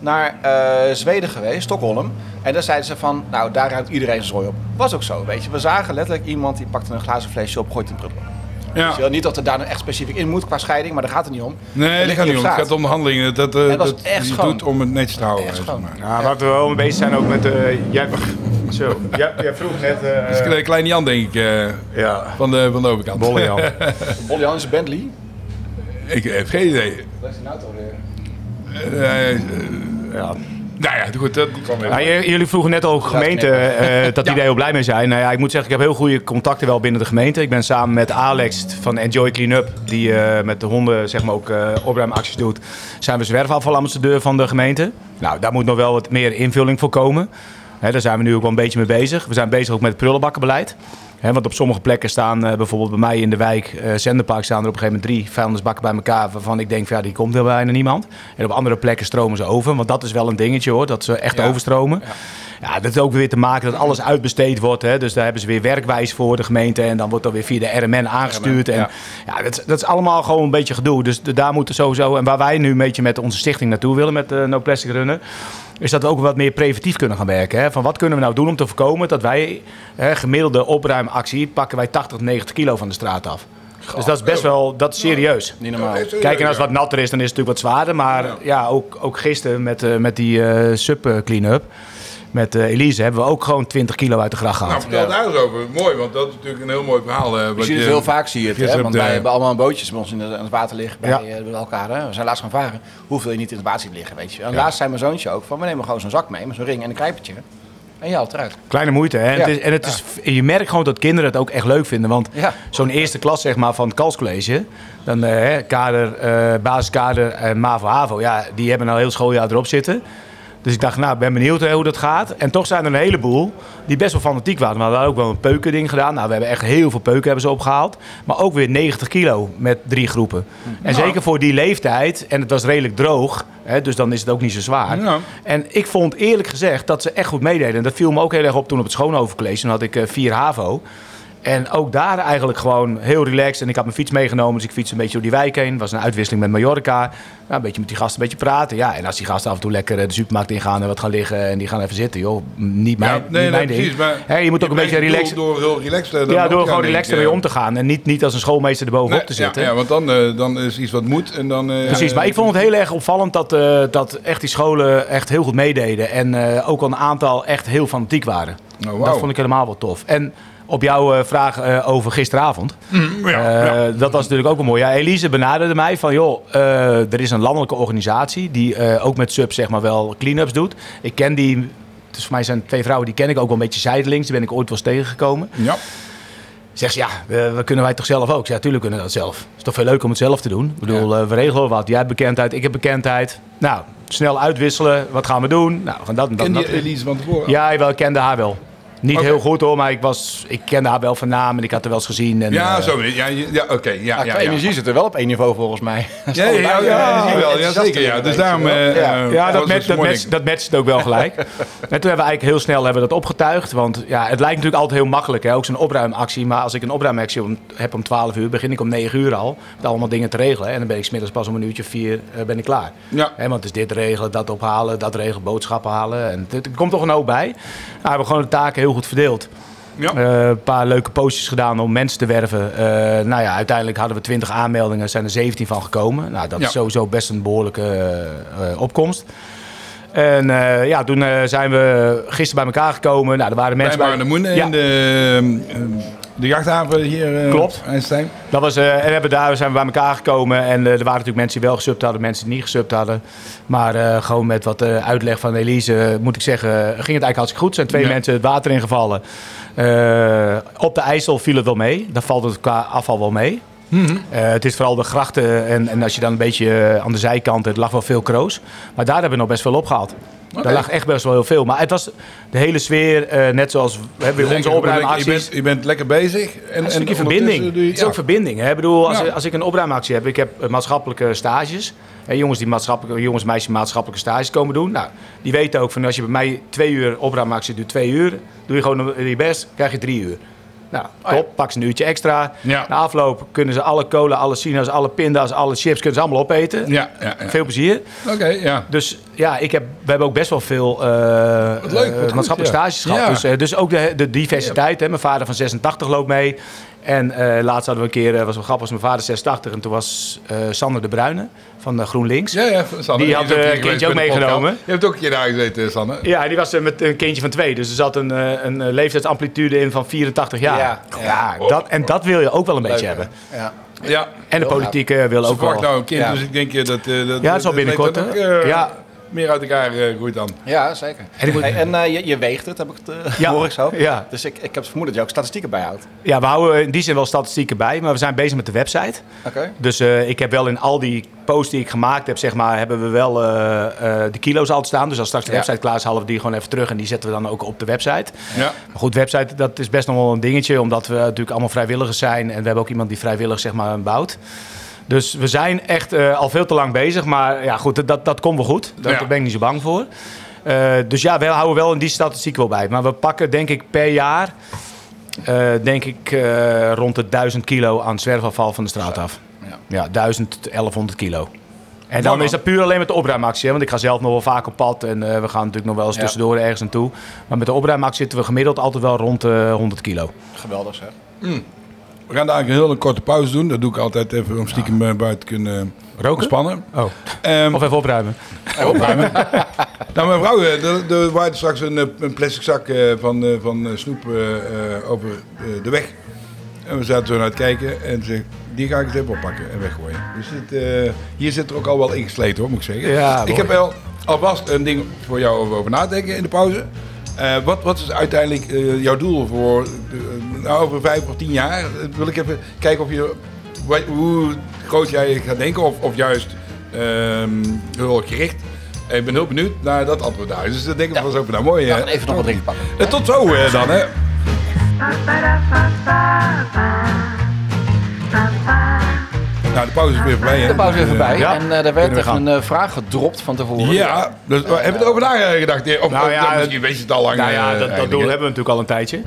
Speaker 1: naar Zweden geweest, Stockholm. En daar zeiden ze van, nou daar ruikt iedereen zijn zooi op. Was ook zo, weet je. We zagen letterlijk iemand die pakte een glazen flesje op, gooit een prullenbak. Ja. Dus eh, niet dat er daar nou echt specifiek in moet qua scheiding, maar daar gaat het niet om.
Speaker 2: Nee, dat, gaat niet om. Het gaat om de handelingen. Dat, uh, eh, en dat, echt doet om het netjes te houden. Zeg
Speaker 4: maar. Ja, laten we wel mee bezig zijn ook met... Uh, jij,
Speaker 2: zo, jij, jij vroeg net... Uh, dat is een kleine Jan, denk ik. ja. van, de, van de overkant.
Speaker 4: Bolle
Speaker 1: Jan. is een Bentley?
Speaker 2: Ik heb geen
Speaker 1: idee.
Speaker 2: Wat is die auto nou weer? ja. Nou ja, goed, dat kwam nou,
Speaker 4: Jullie vroegen net ook gemeente eh, dat die daar heel blij mee zijn. Nou ja, ik moet zeggen, ik heb heel goede contacten wel binnen de gemeente. Ik ben samen met Alex van Enjoy Cleanup, die eh, met de honden zeg maar ook eh, opruimacties doet, zijn we zwerfafvalambassadeur van de gemeente. Nou, daar moet nog wel wat meer invulling voor komen daar zijn we nu ook wel een beetje mee bezig. We zijn bezig ook met het prullenbakkenbeleid. want op sommige plekken staan, eh, bijvoorbeeld bij mij in de wijk, eh, Zenderpark, staan er op een gegeven moment drie vuilnisbakken bij elkaar. Waarvan ik denk, ja, die komt heel bijna niemand. En op andere plekken stromen ze over. Want dat is wel een dingetje hoor, dat ze echt overstromen. Ja. Ja, dat heeft ook weer te maken dat alles uitbesteed wordt. Hè. Dus daar hebben ze weer werkwijs voor de gemeente. En dan wordt dat weer via de RMN aangestuurd. en, ja. dat, dat is allemaal gewoon een beetje gedoe. Dus daar moeten sowieso... En waar wij nu een beetje met onze stichting naartoe willen met de eh, No Plastic Runnen is dat we ook wat meer preventief kunnen gaan werken. Hè? Van wat kunnen we nou doen om te voorkomen dat wij, hè, gemiddelde opruimactie, pakken wij 80, 90 kilo van de straat af. dus dat is best wel, dat is serieus.
Speaker 1: niet normaal.
Speaker 4: Kijk, en als het wat natter is, dan is het natuurlijk wat zwaarder. Maar ja, ook, ook gisteren met, eh, met die uh, sub-clean-up met eh, Elise hebben we ook gewoon 20 kilo uit de gracht gehaald.
Speaker 2: Nou, vertel daar eens over. Mooi, want dat is natuurlijk een heel mooi verhaal.
Speaker 1: Uh, wat je ziet heel vaak, zie je het. Want wij hebben allemaal bootjes bij ons in het, water liggen eh, bij, elkaar. Hè? We zijn laatst gaan varen. Hoeveel je niet in het water ziet liggen, weet je. En laatst zei mijn zoontje ook van, we nemen gewoon zo'n zak mee met zo'n ring en een krijpertje. En je haalt eruit.
Speaker 4: Kleine moeite, hè?
Speaker 1: En,
Speaker 4: het is, en het is, je merkt gewoon dat kinderen het ook echt leuk vinden. Want zo'n eerste klas zeg maar, van het kalscollege... dan kader, basiskader en MAVO-HAVO... Ja, die hebben al nou heel schooljaar erop zitten... Dus ik dacht, nou, ben benieuwd hoe dat gaat. En toch zijn er een heleboel die best wel fanatiek waren. We hadden ook wel een ding gedaan. Nou, we hebben echt heel veel peuken hebben ze opgehaald. Maar ook weer 90 kilo met drie groepen. En nou. zeker voor die leeftijd, en het was redelijk droog, hè, dus dan is het ook niet zo zwaar. En ik vond eerlijk gezegd dat ze echt goed meededen. En dat viel me ook heel erg op toen op het Schoonhovencollege. Toen had ik uh, vier HAVO. En ook daar eigenlijk gewoon heel relaxed. En ik had mijn fiets meegenomen, dus ik fiets een beetje door die wijk heen. Was een uitwisseling met Mallorca. Nou, een beetje met die gasten een beetje praten. Ja, en als die gasten af en toe lekker eh, de supermarkt ingaan en wat gaan liggen en die gaan even zitten, joh. Niet mij nee, nee, Precies, maar je moet ook een beetje relaxed. Door heel relaxed. Eh, ja,
Speaker 2: door gewoon
Speaker 4: relaxed ermee om te gaan. En niet, niet als een schoolmeester erbovenop nee, te zitten. Ja,
Speaker 2: ja want dan, eh, dan is iets wat moet. En dan,
Speaker 4: precies, maar ik vond het heel erg opvallend dat, dat echt die scholen echt heel goed meededen. En ook al een aantal echt heel fanatiek waren. wow. Oh, dat vond ik helemaal wel tof. En op jouw eh, vraag eh, over gisteravond. Mm, eh, dat was natuurlijk ook een mooi. Ja, Elise benaderde mij van, joh, er is een landelijke organisatie die ook met sub zeg maar wel clean-ups doet. Ik ken die, dus voor mij zijn twee vrouwen, die ken ik ook wel een beetje zijdelings. Die ben ik ooit wel eens tegengekomen.
Speaker 2: Ja.
Speaker 4: Zeg ze, ja, we, kunnen wij toch zelf ook? Ja, tuurlijk kunnen we dat zelf. Het is toch veel leuk om het zelf te doen? Ik bedoel, we regelen wat. Jij hebt bekendheid, ik heb bekendheid. Nou, snel uitwisselen. Wat gaan we doen? Nou, we gaan dat
Speaker 2: en
Speaker 4: dat. Ken
Speaker 2: je Elise van tevoren?
Speaker 4: Ja, wel, kende haar wel. Niet heel goed hoor, maar ik, was, ik kende haar wel van naam en ik had haar wel eens gezien. En,
Speaker 2: ja, zo eh, zo. Ja, ja oké. Okay,
Speaker 1: ja, ja, ja, energie zit er wel op één niveau volgens mij.
Speaker 2: ja, ja, ja, wel, ja, zeker. Ja. Dus daarom,
Speaker 4: uh, ja, dat, matcht,
Speaker 2: dat,
Speaker 4: dat matcht ook wel gelijk. en toen hebben we eigenlijk heel snel hebben dat opgetuigd. Want ja, het lijkt natuurlijk altijd heel makkelijk, hè, ook zo'n opruimactie. Maar als ik een opruimactie heb om 12 uur, begin ik om 9 uur al met allemaal dingen te regelen. en dan ben ik smiddags pas om een uurtje vier uh, ben ik klaar. Hè, want het is dit regelen, dat ophalen, dat regelen, boodschappen halen. En het, er komt toch een hoop bij. Nou, we hebben gewoon de taken heel goed verdeeld. Ja. Eh, een paar leuke postjes gedaan om mensen te werven. Eh, nou ja, uiteindelijk hadden we 20 aanmeldingen, zijn er 17 van gekomen. Nou, dat is sowieso best een behoorlijke eh, opkomst. En eh, ja, toen eh, zijn we gisteren bij elkaar gekomen. Nou, er waren mensen bij... de
Speaker 2: Moen
Speaker 4: in
Speaker 2: de, ehm, de jachthaven hier. Uh, Klopt. Einstein.
Speaker 4: Dat was, en hebben daar zijn we bij elkaar gekomen. En er waren natuurlijk mensen die wel gesubt hadden, mensen die niet gesubt hadden. Maar gewoon met wat uitleg van Elise, moet ik zeggen, ging het eigenlijk hartstikke goed. Er zijn twee mensen het water ingevallen. op de IJssel viel het wel mee. Daar valt het afval wel mee. Eh, het is vooral de grachten en, en als je dan een beetje eh, aan de zijkant, het lag wel veel kroos. Maar daar hebben we nog best veel op gehad. Daar lag echt best wel heel veel. Maar het was de hele sfeer, eh, net zoals
Speaker 2: we hebben onze opruimacties. Je bent, je bent lekker bezig. En,
Speaker 4: een stukje verbinding. Het is ook verbinding. Hè? Ik bedoel, als, als ik een opruimactie heb, ik heb maatschappelijke stages. Hè, jongens die maatschappelijke, jongens, meisjes maatschappelijke stages komen doen. Nou, die weten ook van als je bij mij twee uur opruimactie doet, twee uur. Doe je gewoon je best, krijg je drie uur. Nou, ah, top. Pak ze een uurtje extra. Na afloop kunnen ze alle cola, alle sinaas, alle pinda's, alle chips... kunnen ze allemaal opeten. Ja, ja Veel plezier. Oké, ja. Dus ja, ik heb, we hebben ook best wel veel uh, eh, uh, eh, maatschappelijke stages gehad. Dus, eh, dus, ook de, de diversiteit. Hè. Mijn vader van 86 loopt mee. En uh, laatst hadden we een keer, eh, was wel grappig, als mijn vader 86 en toen was uh, Sander de Bruyne van GroenLinks. Ja, ja, Sander. Die had een
Speaker 2: kindje ook meegenomen. Je hebt ook een keer daar gezeten, Sander.
Speaker 4: Ja, die was met een kindje van twee. Dus er zat een, een leeftijdsamplitude in van 84 jaar. Ja, dat, en dat wil je ook wel een beetje hebben. Ja. ja. En de politiek wil ook wel. Ik nou een kind, dus ik denk dat... dat ja, het binnenkort. ja
Speaker 2: meer uit elkaar eh, groeit dan.
Speaker 4: Ja, zeker. En, en eh, je, je, weegt het, heb ik het eh, ja. hoor zo. Ja. Dus ik, ik heb het vermoeden dat je ook statistieken bijhoudt. Ja, we houden in die zin wel statistieken bij, maar we zijn bezig met de website. Oké. Dus ik heb wel in al die posts die ik gemaakt heb, zeg maar, hebben we wel de kilo's al staan. Dus als straks de website klaar is, halen we die gewoon even terug en die zetten we dan ook op de website. Ja. Maar goed, website, dat is best nog wel een dingetje, omdat we natuurlijk allemaal vrijwilligers zijn en we hebben ook iemand die vrijwillig zeg maar bouwt. Dus we zijn echt eh, al veel te lang bezig. Maar ja, goed, dat, dat komt wel goed. Daar ben ik niet zo bang voor. Eh, dus ja, we houden wel in die statistiek wel bij. Maar we pakken denk ik per jaar... Eh, denk ik rond de 1000 kilo aan zwerfafval van de straat af. Ja, ja 1100 kilo. En dan is dat puur alleen met de opruimactie. Hè? Want ik ga zelf nog wel vaak op pad. En we gaan natuurlijk nog wel eens tussendoor ergens naartoe. Maar met de opruimactie zitten we gemiddeld altijd wel rond uh, 100 kilo.
Speaker 2: Geweldig zeg. Mm. We gaan daar een heel korte pauze doen. Dat doe ik altijd even om stiekem eh, buiten kunnen
Speaker 4: eh, Roken? spannen Oh. Ehm, of even opruimen. Even opruimen.
Speaker 2: nou, mijn vrouw, er eh, waait straks een, een, plastic zak van, van snoep over de weg. En we zaten zo naar het kijken en ze die ga ik eens even oppakken en weggooien. Dus dit, hier zit er ook al wel ingesleten hoor, moet ik zeggen. ik heb wel alvast een ding voor jou over, over nadenken in de pauze. wat, wat, is uiteindelijk jouw doel voor nou, over vijf of tien jaar eh, wil ik even kijken of je, hoe groot jij gaat denken of, of juist um, heel gericht. Ik ben heel benieuwd naar dat antwoord daar. Dus dat denk ik ja. wel eens Nou, mooi. Ja, even nog wat drinken pakken. Eh, tot zo eh, dan, hè. Nou, de pauze is weer voorbij,
Speaker 4: hè?
Speaker 2: De
Speaker 4: pauze is weer eh, voorbij. En uh, er werd echt een vraag gedropt van tevoren.
Speaker 2: Ja, dus, hebben we over nagedacht? Of, nou, ja, misschien weet je het al lang. Nou ja,
Speaker 4: dat, dat doel hebben we natuurlijk al een tijdje.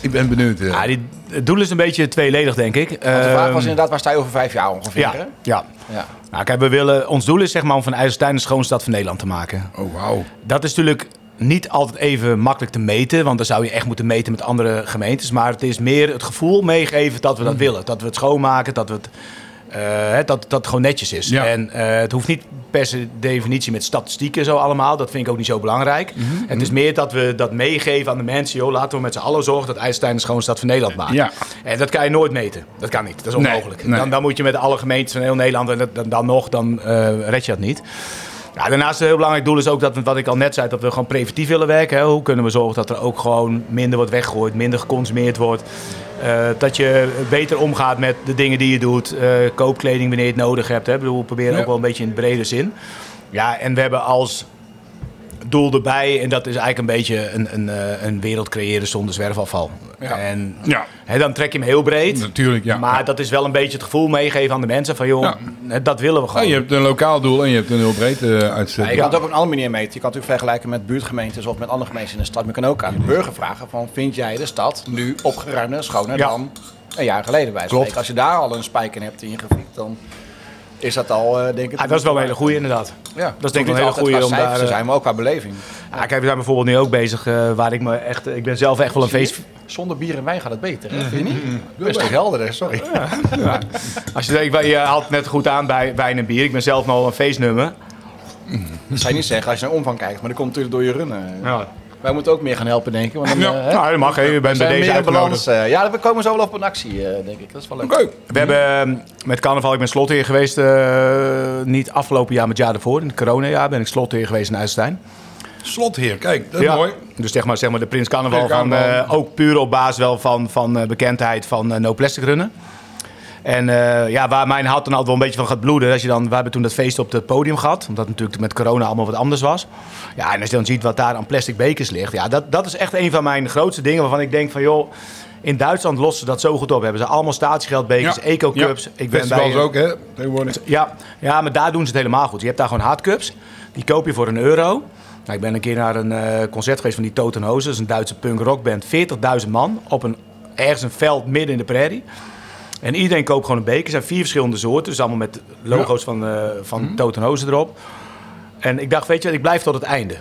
Speaker 2: Ik ben benieuwd.
Speaker 4: Ja.
Speaker 2: Ah,
Speaker 4: het doel is een beetje tweeledig, denk ik. Want de vraag was ehm, inderdaad, waar sta je over vijf jaar ongeveer? Ja. ja. Nou, kijk, we willen, ons doel is zeg maar, om van IJsselstein een schoonstad stad van Nederland te maken. Oh, wauw. Dat is natuurlijk niet altijd even makkelijk te meten, want dan zou je echt moeten meten met andere gemeentes. Maar het is meer het gevoel meegeven dat we dat mm. willen. Dat we het schoonmaken, dat we het eh, dat, dat gewoon netjes is. En eh, het hoeft niet per se definitie met statistieken zo allemaal. Dat vind ik ook niet zo belangrijk. Mhm, mhm. Het is meer dat we dat meegeven aan de mensen. Joh, laten we met z'n allen zorgen dat IJsselstein is schoon stad van Nederland maakt. Ja. En dat kan je nooit meten. Dat kan niet. Dat is onmogelijk. Dan, dan moet je met alle gemeenten van heel Nederland... en dan, dan nog, dan eh, red je dat niet daarnaast een heel belangrijk doel is ook dat, wat ik al net zei, dat we gewoon preventief willen werken. Hè. Hoe kunnen we zorgen dat er ook gewoon minder wordt weggegooid, minder geconsumeerd wordt. Eh, dat je beter omgaat met de dingen die je doet. Uh, eh, koop kleding wanneer je het nodig hebt. Hè. bedoel, we proberen ook wel een beetje in brede zin. Ja, en we hebben als doel erbij. En dat is eigenlijk een beetje een, een, eh, een wereld creëren zonder zwerfafval. Ja. En ja. dan trek je hem heel breed. Natuurlijk, ja. Maar dat is wel een beetje het gevoel meegeven aan de mensen van joh, dat willen we gewoon. je
Speaker 2: hebt een lokaal doel en je hebt een heel breed uh, Ja, je kan
Speaker 4: het ook op
Speaker 2: een
Speaker 4: andere manier meten. Je kan het natuurlijk vergelijken met buurtgemeentes of met andere gemeenten in de stad. je kan ook aan de burger vragen van vind jij de stad nu opgeruimder, schoner dan een jaar geleden bij Als je daar al een spijker hebt in je gebied, dan is dat al, eh, denk ik... Ah, dat is wel een hele goede inderdaad. Ja. Dat is denk ik een hele goede om daar... Te eh, zijn, maar ook qua beleving. Ja. Ah, kijk, we zijn bijvoorbeeld nu ook bezig eh, waar ik me echt... Ik ben zelf echt wel een feest... Zonder bier en wijn gaat het beter, mhm. vind je niet? Mm is helder, sorry. Ja. Als je, denkt, je haalt net goed aan bij wijn en bier. Ik ben zelf nogal een feestnummer. Dat zou je niet zeggen als je naar omvang kijkt, maar dat komt natuurlijk door je runnen. Ja. Wij moeten ook meer gaan helpen, denk ik.
Speaker 2: ja, eh, nou, dat mag. Hè. Je bent bij deze balans. Eh,
Speaker 4: ja, we komen zo wel op een actie, eh, denk ik. Dat is wel leuk. Okay. We hebben met carnaval, ik ben Slotheer geweest. niet afgelopen jaar, maar het jaar ervoor. In het jaar ben ik Slotheer geweest in
Speaker 2: Uitstein. Slotheer, kijk, dat is mooi.
Speaker 4: Dus zeg maar, zeg maar de Prins Carnaval, Prins Carnaval. Van, ook puur op basis wel van, van bekendheid van No Plastic Runnen. En eh, ja, waar mijn hart dan altijd wel een beetje van gaat bloeden. Als je dan, we hebben toen dat feest op het podium gehad. Omdat het natuurlijk met corona allemaal wat anders was. Ja, en als je dan ziet wat daar aan plastic bekers ligt. Ja, dat, dat is echt een van mijn grootste dingen waarvan ik denk van joh... In Duitsland lossen ze dat zo goed op. Hebben ze allemaal statiegeldbekers, eco-cups. Ik ben bij, ook, hè? Ja, ja, maar daar doen ze het helemaal goed. Je hebt daar gewoon hardcups. Die koop je voor een euro. Nou, ik ben een keer naar een eh, concert geweest van die Totenhozen, Dat is een Duitse punk rockband. 40.000 man op een, ergens een veld midden in de prairie. En iedereen koopt gewoon een beker. Er zijn vier verschillende soorten. Dus allemaal met logo's van, uh, van mm. en Hozen erop. En ik dacht, weet je, ik blijf tot het einde.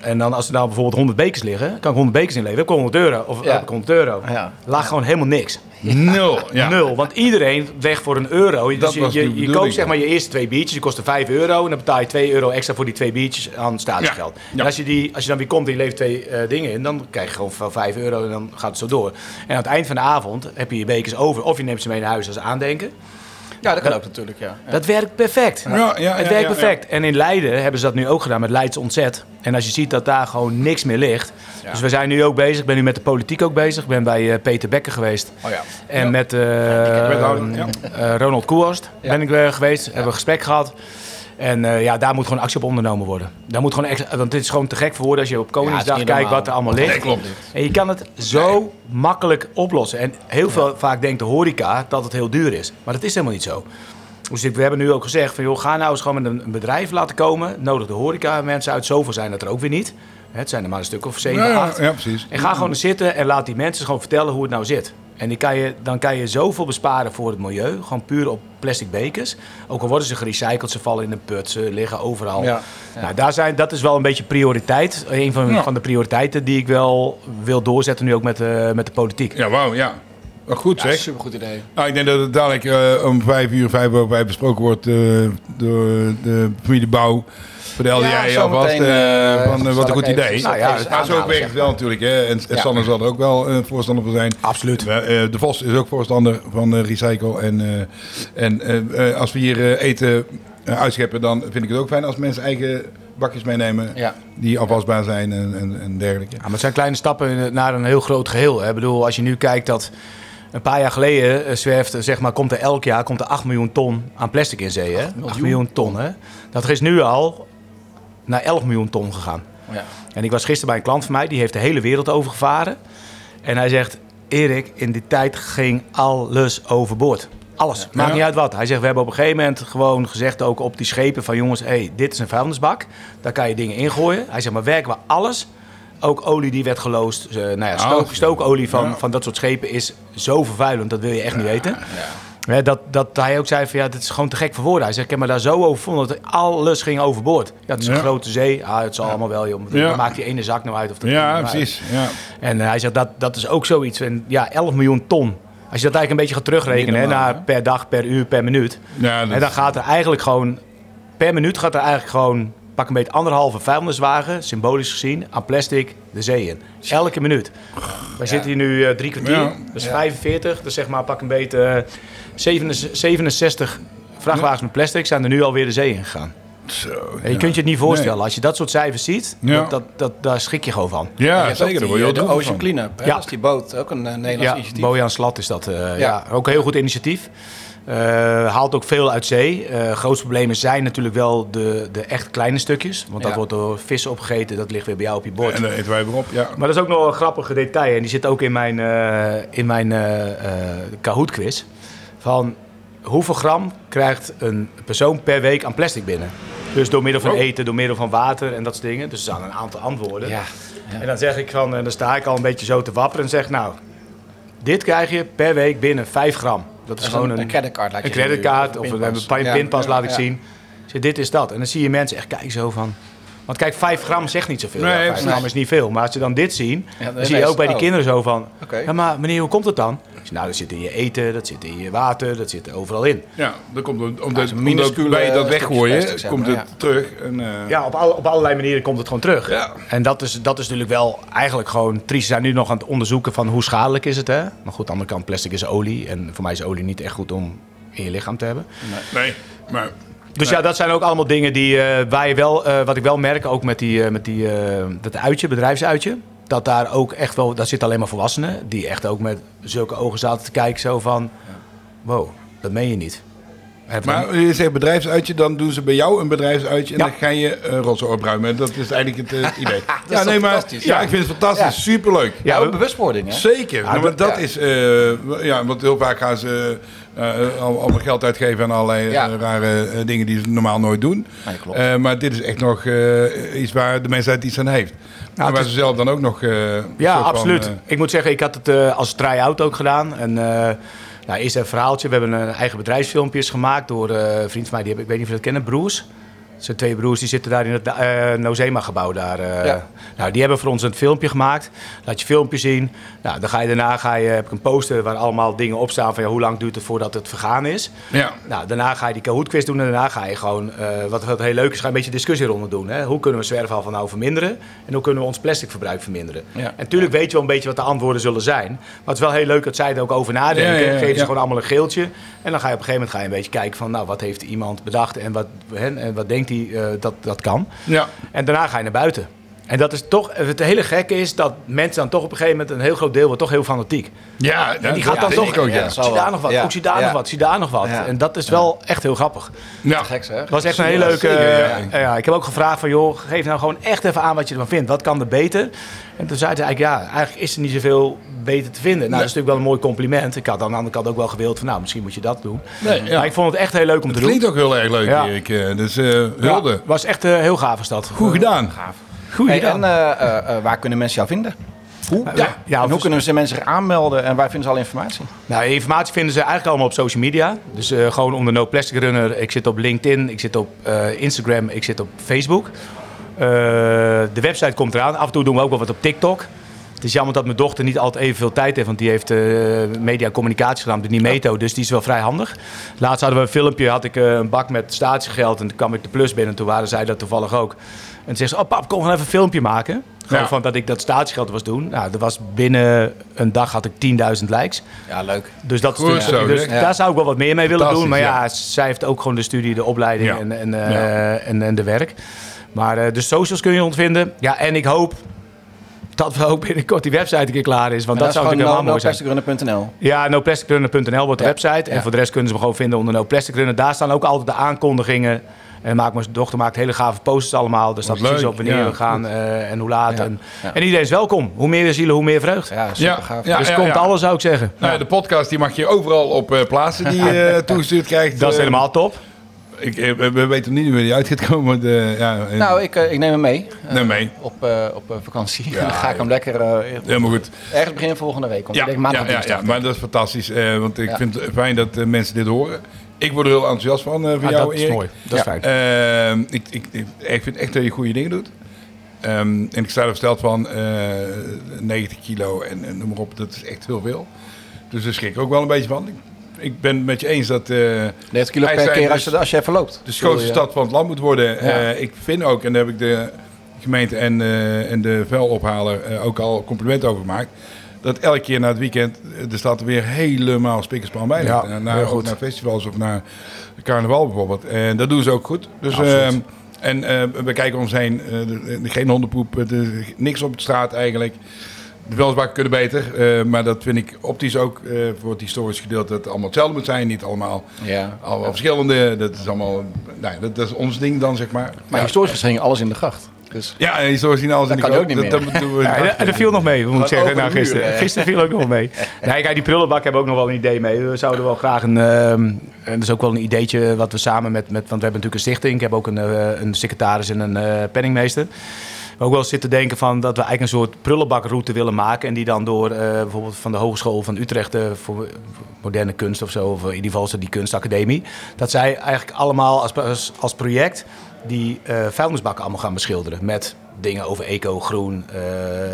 Speaker 4: En dan als er nou bijvoorbeeld 100 bekers liggen, kan ik 100 bekers inleveren. Heb ik 100 euro. Of ja. heb ik 100 euro. Ja. Laag gewoon helemaal niks.
Speaker 2: Nul.
Speaker 4: Ja. Nul. Want iedereen weg voor een euro. Dus je, je, koopt zeg maar je eerste twee biertjes. Die kosten 5 euro. En dan betaal je 2 euro extra voor die twee biertjes aan staatsgeld. Ja. En als je, die, als je dan weer komt en je levert twee eh, dingen in. Dan krijg je gewoon van 5 euro en dan gaat het zo door. En aan het eind van de avond heb je je bekers over. Of je neemt ze mee naar huis als aandenken. Ja, dat klopt natuurlijk, ja. Dat werkt perfect. Ja, ja, het werkt perfect. En in Leiden hebben ze dat nu ook gedaan met Leids Ontzet. En als je ziet dat daar gewoon niks meer ligt. Dus we zijn nu ook bezig. Ik ben nu met de politiek ook bezig. Ik ben bij eh, Peter Bekker geweest. Oh, ja. En met eh, eh, Ronald Koerst ben ik weer geweest. Hebben we een gesprek gehad. En eh, ja, daar moet gewoon actie op ondernomen worden. Daar moet gewoon extra, want dit is gewoon te gek voor woorden als je op Koningsdag kijkt wat er allemaal ligt. Nee, klopt. En je kan het zo makkelijk oplossen. En heel veel, vaak denkt de horeca dat het heel duur is. Maar dat is helemaal niet zo. Dus we hebben nu ook gezegd van joh, ga nou eens gewoon met een, bedrijf laten komen. Nodig de horeca mensen uit. Zoveel zijn dat er ook weer niet. Het zijn er maar een stuk of zeven, ja, acht. Ja, precies. En ga gewoon zitten en laat die mensen gewoon vertellen hoe het nou zit. En die kan je, dan kan je zoveel besparen voor het milieu, gewoon puur op plastic bekers. Ook al worden ze gerecycled, ze vallen in een put, ze liggen overal. Ja, Nou, daar zijn, dat is wel een beetje prioriteit. Een van, van de prioriteiten die ik wel wil doorzetten nu ook met, de, eh, met de politiek.
Speaker 2: Ja, wauw, ja. Wel goed zeg. Supergoed idee. Ah, ik denk dat het dadelijk eh, om vijf uur, vijf uur, besproken wordt eh, door de familie Bouw ja, jij eh, eh, van, eh, wat een goed idee. Nou, ja, gaat zo werkt het wel natuurlijk. Hè. En, en zal er ook wel een voorstander van zijn.
Speaker 4: Absoluut. de
Speaker 2: Vos is ook voorstander van recycle. En, en als we hier eten uitscheppen, dan vind ik het ook fijn als mensen eigen bakjes meenemen ja. die afwasbaar zijn en, en, dergelijke. Ja,
Speaker 4: maar het zijn kleine stappen naar een heel groot geheel. Hè. Ik bedoel, als je nu kijkt dat een paar jaar geleden zwerft, zeg maar, komt er elk jaar komt er 8 miljoen ton aan plastic in zee. Hè? 8 miljoen, 8 miljoen ton. Hè? Dat is nu al naar 11 miljoen ton gegaan. Ja. En ik was gisteren bij een klant van mij, die heeft de hele wereld overgevaren. En hij zegt, Erik, in die tijd ging alles overboord. Alles, maakt niet uit wat. Hij zegt, we hebben op een gegeven moment gewoon gezegd ook op die schepen van jongens, hey, dit is een vuilnisbak. Daar kan je dingen ingooien. Hij zegt, maar werken we alles. Ook olie die werd geloosd. Eh, nou ja, oh. stook, stookolie van, van dat soort schepen is zo vervuilend, dat wil je echt niet weten. Hè, dat, dat hij ook zei van ja, dit is gewoon te gek voor woorden. Hij zegt, ik heb me daar zo over vonden dat alles ging overboord. Ja, het is een grote zee. Ah, het zal allemaal wel, joh. Ja. maakt die ene zak nou uit? Of dat ja, nou precies. Ja. En eh, hij zegt, dat, dat is ook zoiets. En ja, 11 miljoen ton. Als je dat eigenlijk een beetje gaat terugrekenen, naar per dag, per uur, per minuut. Ja, En dan gaat er eigenlijk gewoon, per minuut gaat er eigenlijk gewoon pak een beetje anderhalve vuilniswagen, symbolisch gezien, aan plastic de zee in. Elke minuut. Wij zitten hier nu eh, drie kwartier, dus 45, dus zeg maar pak een beetje eh, 67 vrachtwagens met plastic zijn er nu alweer de zee ingegaan. Zo, je kunt je het niet voorstellen. Als je dat soort cijfers ziet, dat, dat, daar schrik je gewoon van.
Speaker 2: Ja, zeker.
Speaker 4: Eh, de, Ocean Cleanup, ja. dat is die boot. Ook een eh, Nederlands initiatief. Bojan Slat is dat. Eh, ja. ook een heel goed initiatief. haalt ook veel uit zee. Uh, grootste problemen zijn natuurlijk wel de, de echt kleine stukjes. Want dat wordt door vissen opgegeten. Dat ligt weer bij jou op je bord. En dan eten wij weer op, ja. Maar dat is ook nog een grappige detail. En die zit ook in mijn, in mijn Kahoot-quiz van hoeveel gram krijgt een persoon per week aan plastic binnen? Dus door middel van oh. eten, door middel van water en dat soort dingen. Dus er zijn een aantal antwoorden. Ja, En dan zeg ik van, en eh, dan sta ik al een beetje zo te wapperen en zeg nou, dit krijg je per week binnen 5 gram. Dat is, gewoon een, creditcard. Laat je een creditcard of een pinpas, laat ik zien. Dus dit is dat. En dan zie je mensen echt kijken zo van, want kijk, 5 gram zegt niet zoveel. Nee, 5 gram is niet veel. Maar als ze dan dit zien, zie je ook bij die oh. kinderen zo van... Ja, maar meneer, hoe komt het dan? nou, dat zit in je eten, dat zit in je water, dat zit er overal in.
Speaker 2: Ja, dan komt omdat, omdat, omdat bij dat eh, weggooien, komt het terug. En, eh,
Speaker 4: Ja, op, al, op allerlei manieren komt het gewoon terug. En dat is, dat is natuurlijk wel eigenlijk gewoon triest. zijn nu nog aan het onderzoeken van hoe schadelijk is het, hè? Maar goed, aan de andere kant, plastic is olie. En voor mij is olie niet echt goed om in je lichaam te hebben.
Speaker 2: Nee, nee maar...
Speaker 4: Dus ja, dat zijn ook allemaal dingen die uh, eh, wij wel, eh, wat ik wel merk, ook met, die, uh, met die, dat uitje, bedrijfsuitje. Dat daar ook echt wel, daar zitten alleen maar volwassenen die echt ook met zulke ogen zaten te kijken, zo van, wow, dat meen je niet.
Speaker 2: Maar je zegt bedrijfsuitje, dan doen ze bij jou een bedrijfsuitje en dan ga je uh, rotsen opruimen. Dat is eigenlijk het idee. ja, is nee, maar, ja, ik vind het fantastisch. Superleuk.
Speaker 4: Ja, ook bewustwording. Hè?
Speaker 2: Zeker. Ja, want nou, dat is, ja, want heel vaak gaan ze uh, al, al geld uitgeven aan allerlei eh, rare eh, dingen die ze normaal nooit doen. maar dit is echt nog iets waar de mensheid iets aan heeft. en nou, waar ze zelf dan ook nog...
Speaker 4: ja, absoluut. ik moet zeggen, ik had het als try-out ook gedaan. En, nou, eerst een verhaaltje. We hebben een eigen bedrijfsfilmpjes gemaakt door een vriend van mij. Die ik weet niet of je dat kennen, Broers. Zijn twee broers die zitten daar in het eh, Nozema-gebouw. Daar, eh. nou, die hebben voor ons een filmpje gemaakt. Laat je filmpje zien. Nou, dan ga je daarna ga je, heb ik een poster waar allemaal dingen op staan van ja, hoe lang duurt het voordat het vergaan is. Ja. Nou, daarna ga je die Kahoot-quiz doen en daarna ga je gewoon, eh, wat, wat heel leuk is, ga je een beetje discussieronde doen. Hè? Hoe kunnen we zwerfafval nou verminderen en hoe kunnen we ons plasticverbruik verminderen? Ja. En natuurlijk weet je wel een beetje wat de antwoorden zullen zijn. Maar het is wel heel leuk dat zij er ook over nadenken. Geven ze gewoon allemaal een geeltje. En dan ga je op een gegeven moment ga je een beetje kijken van, nou, wat heeft iemand bedacht en wat, hè, en wat denkt die, eh, dat, dat kan. Ja. En daarna ga je naar buiten. En dat is toch, het hele gekke is dat mensen dan toch op een gegeven moment, een heel groot deel wordt toch heel fanatiek. Ja, en die gaat dan toch, ook, ja. zie daar nog wat, ja. zie daar nog wat, zie daar nog wat. En dat is wel echt heel grappig. Ja, gek hè? Dat was echt een hele leuke, eh, ja. ik heb ook gevraagd van joh, geef nou gewoon echt even aan wat je ervan vindt. Wat kan er beter? En toen zei hij eigenlijk, ja, eigenlijk is er niet zoveel beter te vinden. Nou, dat is natuurlijk wel een mooi compliment. Ik had aan de andere kant ook wel gewild van, nou, misschien moet je dat doen. Nee, ja. Maar ik vond het echt heel leuk om te doen.
Speaker 2: Het klinkt ook heel erg leuk, ja. Erik. Eh, dus uh,
Speaker 4: was echt uh, heel gaaf stad. dat.
Speaker 2: Goed gedaan. Gaaf.
Speaker 4: Goed gedaan. En waar kunnen mensen jou vinden? Hoe? Ja. hoe kunnen ze mensen zich aanmelden en waar vinden ze al informatie? Nou, informatie vinden ze eigenlijk allemaal op social media. Dus gewoon onder No Plastic Runner. Ik zit op LinkedIn, ik zit op Instagram, ik zit op Facebook. de website komt eraan. Af en toe doen we ook wel wat op TikTok. Het is jammer dat mijn dochter niet altijd evenveel tijd heeft, want die heeft eh, media en communicatie gedaan de Nimeto, dus die is wel vrij handig. Laatst hadden we een filmpje, had ik eh, een bak met statiegeld en toen kwam ik de plus binnen en toen waren zij dat toevallig ook. En toen zegt ze, oh pap, kom gewoon even een filmpje maken. Gewoon van dat ik dat statiegeld was doen. Nou, dat was binnen een dag had ik 10.000 likes. Ja, leuk. Dus, dat is dus, dus daar zou ik wel wat meer mee willen doen. Maar ja, zij heeft ook gewoon de studie, de opleiding en, en, eh, en, en, de werk. Maar de socials kun je ontvinden. Ja, en ik hoop dat we ook binnenkort die website een keer klaar is. Want dat, zou ik helemaal no, mooi no Ja, noplasticrunner.nl wordt de website. En voor de rest kunnen ze me gewoon vinden onder noplasticrunner. Daar staan ook altijd de aankondigingen. En maak mijn dochter maakt hele gave posters allemaal. Dus dat precies op wanneer we gaan eh, en hoe laat. en, en, iedereen is welkom. Hoe meer zielen, hoe meer vreugd. Ja, super gaaf. dus komt alles, zou ik zeggen.
Speaker 2: Nou, de podcast die mag je overal op eh, plaatsen die je eh, toegestuurd krijgt.
Speaker 4: Dat is helemaal top.
Speaker 2: Ik, eh, we, weten niet hoe die uit gaat komen. De, eh, ja,
Speaker 4: eh, nou, ik, ik neem hem mee.
Speaker 2: Neem
Speaker 4: mee. Op, vakantie. dan ga ik hem lekker... helemaal goed. Ergens begin volgende week. want Ja, ik maandag ja, ja,
Speaker 2: ja, maar dat is fantastisch. want ik vind het fijn dat mensen dit horen. Ik word er heel enthousiast van, van ah, jou, Dat is mooi. Dat is fijn. ik, ik, ik, ik vind echt dat je goede dingen doet. Ehm, en ik sta er versteld van 90 kilo en, en, noem maar op. Dat is echt heel veel. Dus daar schrik ik ook wel een beetje van ik ben het met je eens dat... Uh, eh, 30
Speaker 4: per keer dus als je, als je even loopt.
Speaker 2: De grootste stad van het land moet worden. Eh, ik vind ook, en daar heb ik de gemeente en, eh, en de vuilophaler ook al compliment over gemaakt dat elke keer na het weekend de stad weer helemaal spikkerspan bij ligt. Ja, naar, goed. naar festivals of naar carnaval bijvoorbeeld. En dat doen ze ook goed. Dus, ehm, en we kijken om ons heen. geen hondenpoep, niks op de straat eigenlijk. De weliswaar kunnen beter, eh, maar dat vind ik optisch ook eh, voor het historisch gedeelte dat het allemaal hetzelfde moet zijn. Niet allemaal, ja. allemaal verschillende. Dat is allemaal, nou, dat, dat, is ons ding dan, zeg maar.
Speaker 4: Maar historisch gezien alles in de gracht. Dus ja, historisch zien alles in de gracht. kan ook niet meer. Dat, en er viel nog mee, moet ik zeggen. Nou, gisteren, gisteren viel ook nog mee. Nee, kijk, die prullenbak hebben we ook nog wel een idee mee. We zouden wel graag een... Ehm, en dat is ook wel een ideetje wat we samen met... met want we hebben natuurlijk een stichting. Ik heb ook een, eh, een secretaris en een penningmeester. Maar ook wel zitten denken van dat we eigenlijk een soort prullenbakroute willen maken. En die dan door eh, bijvoorbeeld van de Hogeschool van Utrecht eh, voor moderne kunst of zo. Of in ieder geval die kunstacademie. Dat zij eigenlijk allemaal als, als, als project die eh, vuilnisbakken allemaal gaan beschilderen. Met dingen over eco, groen, eh,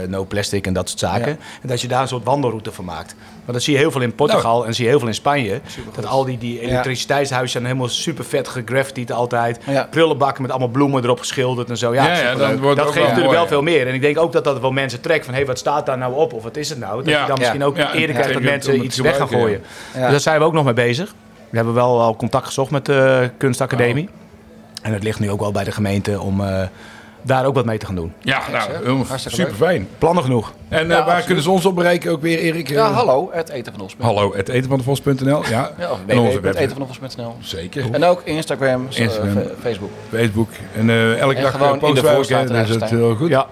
Speaker 4: no plastic en dat soort zaken. En dat je daar een soort wandelroute van maakt. Want dat zie je heel veel in Portugal nou. en zie je heel veel in Spanje. Dat al die, die elektriciteitshuizen zijn helemaal super vet gegraffitied altijd. Prullenbakken met allemaal bloemen erop geschilderd en zo. Ja, ja dat geeft natuurlijk wel veel meer. En ik denk ook dat dat wel mensen trekt van... hé, hey, wat staat daar nou op of wat is het nou? Dat je dan misschien ook eerder krijgt dat mensen iets weg gaan gooien. Dus daar zijn we ook nog mee bezig. We hebben wel al contact gezocht met de eh, kunstacademie. Oh. En het ligt nu ook wel bij de gemeente om eh, daar ook wat mee te gaan doen.
Speaker 2: Ja, nou, super fijn.
Speaker 4: Plannen genoeg.
Speaker 2: En eh, waar kunnen ze ons op bereiken ook weer, Erik?
Speaker 4: Ja, hallo, het eten van Hallo,
Speaker 2: het eten van de vos.nl. Ja, ja of en onze website.
Speaker 4: Zeker. En ook Instagram, eh, Facebook.
Speaker 2: Facebook. En elke dag posten wij ook, is heel goed. Ja.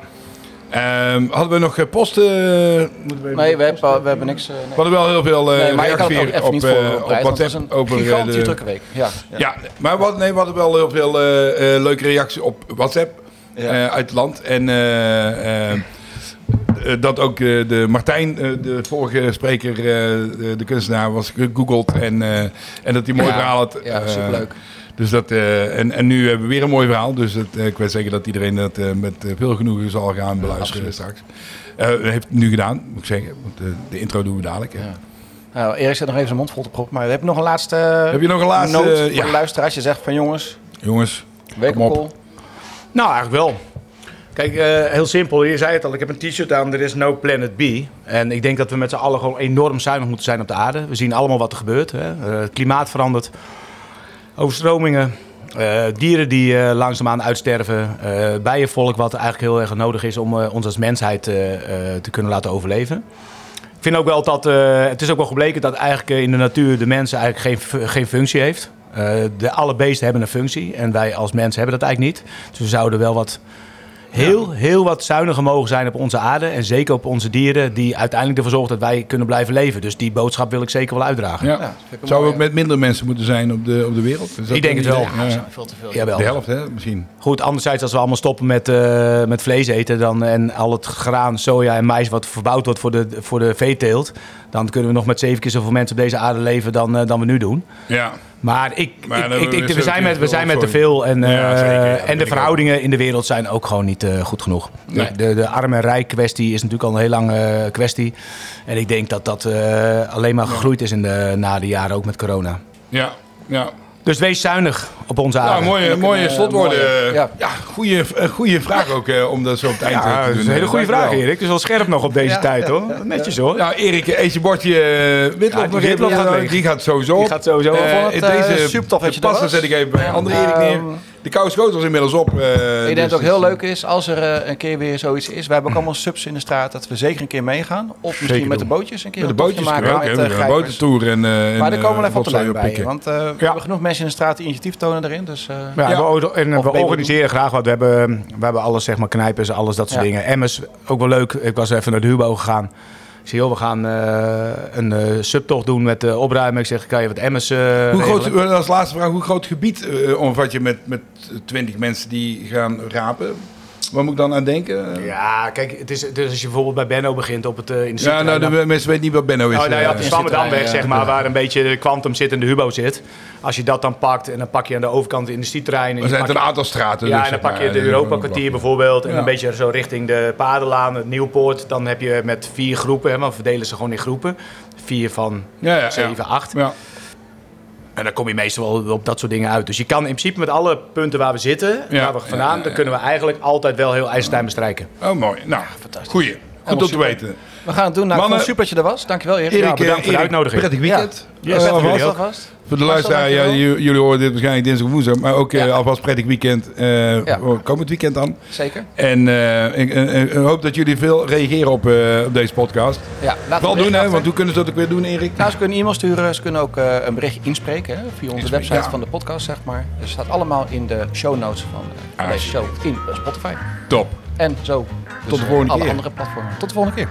Speaker 2: Um, hadden we nog eh, posten?
Speaker 4: nee, we, hebben, we hebben niks. Uh,
Speaker 2: eh, nee. We hadden wel heel veel uh, nee, maar op, niet voor, op, Een gigantische de... drukke week. Ja, ja. ja maar wat, nee, we hadden wel heel veel leuke reacties op WhatsApp uit het land. En eh, dat ook eh, de Martijn, eh, de vorige spreker, de kunstenaar, was gegoogeld. En, en dat hij mooi verhaal had. Ja, superleuk. Dus dat, en, en nu hebben we weer een mooi verhaal. Dus ik weet zeker dat iedereen dat met veel genoegen zal gaan beluisteren ja, straks. heeft nu gedaan, moet ik zeggen. Want de intro doen we dadelijk. Hè.
Speaker 4: Nou, Erik zit nog even zijn mond vol te proppen. Maar heb je nog een laatste Heb je
Speaker 2: nog een laatste noot
Speaker 4: voor ja. de luisteraars? Je zegt van jongens...
Speaker 2: Jongens, kom op.
Speaker 4: Nou, eigenlijk wel. Kijk, eh, heel simpel. Je zei het al, ik heb een t-shirt aan, er is no planet B. En ik denk dat we met z'n allen gewoon enorm zuinig moeten zijn op de aarde. We zien allemaal wat er gebeurt. Hè. Eh, het klimaat verandert, overstromingen, eh, dieren die langzaamaan uitsterven, bijenvolk wat eigenlijk heel erg nodig is om ons als mensheid te kunnen laten overleven. Ik vind ook wel dat, het is ook wel gebleken dat eigenlijk in de natuur de mensen eigenlijk geen, geen functie heeft. de alle beesten hebben een functie en wij als mensen hebben dat eigenlijk niet. Dus we zouden wel wat heel, heel wat zuiniger mogen zijn op onze aarde. En zeker op onze dieren, die uiteindelijk ervoor zorgen dat wij kunnen blijven leven. Dus die boodschap wil ik zeker wel uitdragen. Ja.
Speaker 2: Ja, Zou ook met minder mensen moeten zijn op de, op de wereld?
Speaker 4: ik denk het wel. veel te veel. Jawel. De helft, hè, misschien. Goed, anderzijds, als we allemaal stoppen met, eh, met vlees eten dan, en al het graan, soja en mais wat verbouwd wordt voor de, voor de veeteelt, dan kunnen we nog met zeven keer zoveel mensen op deze aarde leven dan, eh, dan we nu doen. Ja. Maar, ik, ik, we zijn met, we zijn met te veel en, eh, en de verhoudingen in de wereld zijn ook gewoon niet goed genoeg. De, de arm en rijk kwestie is natuurlijk al een heel lange kwestie. En ik denk dat dat alleen maar gegroeid is in de, na de jaren, ook met corona.
Speaker 2: Ja, ja
Speaker 4: dus wees zuinig op onze nou, aarde.
Speaker 2: mooie, mooie eh, slotwoorden. ja. goede, goede eh, vraag ook eh, om dat zo op het eind ja,
Speaker 4: eh, te doen.
Speaker 2: Dat
Speaker 4: is een hele goede vraag, Erik. Het is wel scherp nog op deze tijd, hoor. Netjes, hoor. Ja,
Speaker 2: nou, Erik, eet je bordje witlof nog Die
Speaker 4: gaat sowieso Die gaat sowieso deze uh, super
Speaker 2: zet ik even bij andere Erik nou, neer. De koude schoot inmiddels op. Eh, ik denk
Speaker 4: dat het dus ook heel eh, leuk is als er eh, een keer weer zoiets is. We hebben ook mm. allemaal subs in de straat dat we zeker een keer meegaan. Of misschien met de bootjes een keer. Met de bootjes maken. Ook,
Speaker 2: met, uh, botentour en. maar er komen wel even wat te
Speaker 4: bij. Want we hebben genoeg mensen in de straat die initiatief tonen erin. Dus, ja, we, en we organiseren graag wat. We hebben, we hebben alles, zeg maar, knijpers, alles dat soort dingen. Emmers, ook wel leuk. Ik was even naar de Hubo gegaan. Ik zei, joh, we gaan eh, een eh, subtocht doen met de eh, opruimen. Ik zeg, kan je wat emmers hoe groot, Als laatste vraag, hoe groot gebied omvat je met, met 20 mensen die gaan rapen? Waar moet ik dan aan denken? Ja, kijk, het is, dus als je bijvoorbeeld bij Benno begint op het, uh, in de Ja, nou, de mensen weten niet wat Benno is. Oh, nou, ja, eh, de Stamendamweg, zeg maar, waar een beetje de kwantum zit en de hubo zit. Als je dat dan pakt en dan pak je aan de overkant de industrietrein. Er zijn een aantal straten. Ja, dus, en dan pak je het Europa-kwartier bijvoorbeeld. En een beetje zo richting de Padelaan, het Nieuwpoort. Dan heb je met vier groepen, hè, maar verdelen ze gewoon in groepen. Vier van ja, zeven, acht. Ja. En dan kom je meestal wel op dat soort dingen uit. Dus je kan in principe met alle punten waar we zitten, waar we vandaan, dan kunnen we eigenlijk altijd wel heel IJsselstein bestrijken. Oh, mooi. Nou, fantastisch. Goed om te weten. We gaan het doen. Nou, Mannen, super dat je er was. Dankjewel, Erik. Erik ja, bedankt voor de eh, uitnodiging. Prettig weekend. Ja. Yes, jullie Voor de luisteraar, ja, jullie horen dit waarschijnlijk dinsdag woensdag. Maar ook eh, alvast prettig weekend. Uh, Komend weekend dan. Zeker. En ik, hoop dat jullie veel reageren op, op deze podcast. Ja, wel doen, hè, want hoe kunnen ze dat ook weer doen, Erik? Nou, ze kunnen e-mail sturen. Ze kunnen ook een bericht inspreken via onze website van de podcast, zeg maar. Dat staat allemaal in de show notes van ah, deze show in Spotify. Top. En zo. Dus, tot de volgende alle keer. andere platformen. Tot de volgende keer.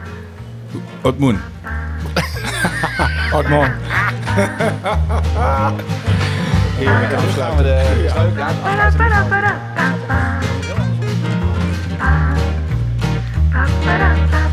Speaker 4: Otmoen. Otmoen. Heerlijk, dan gaan we de truik Ja.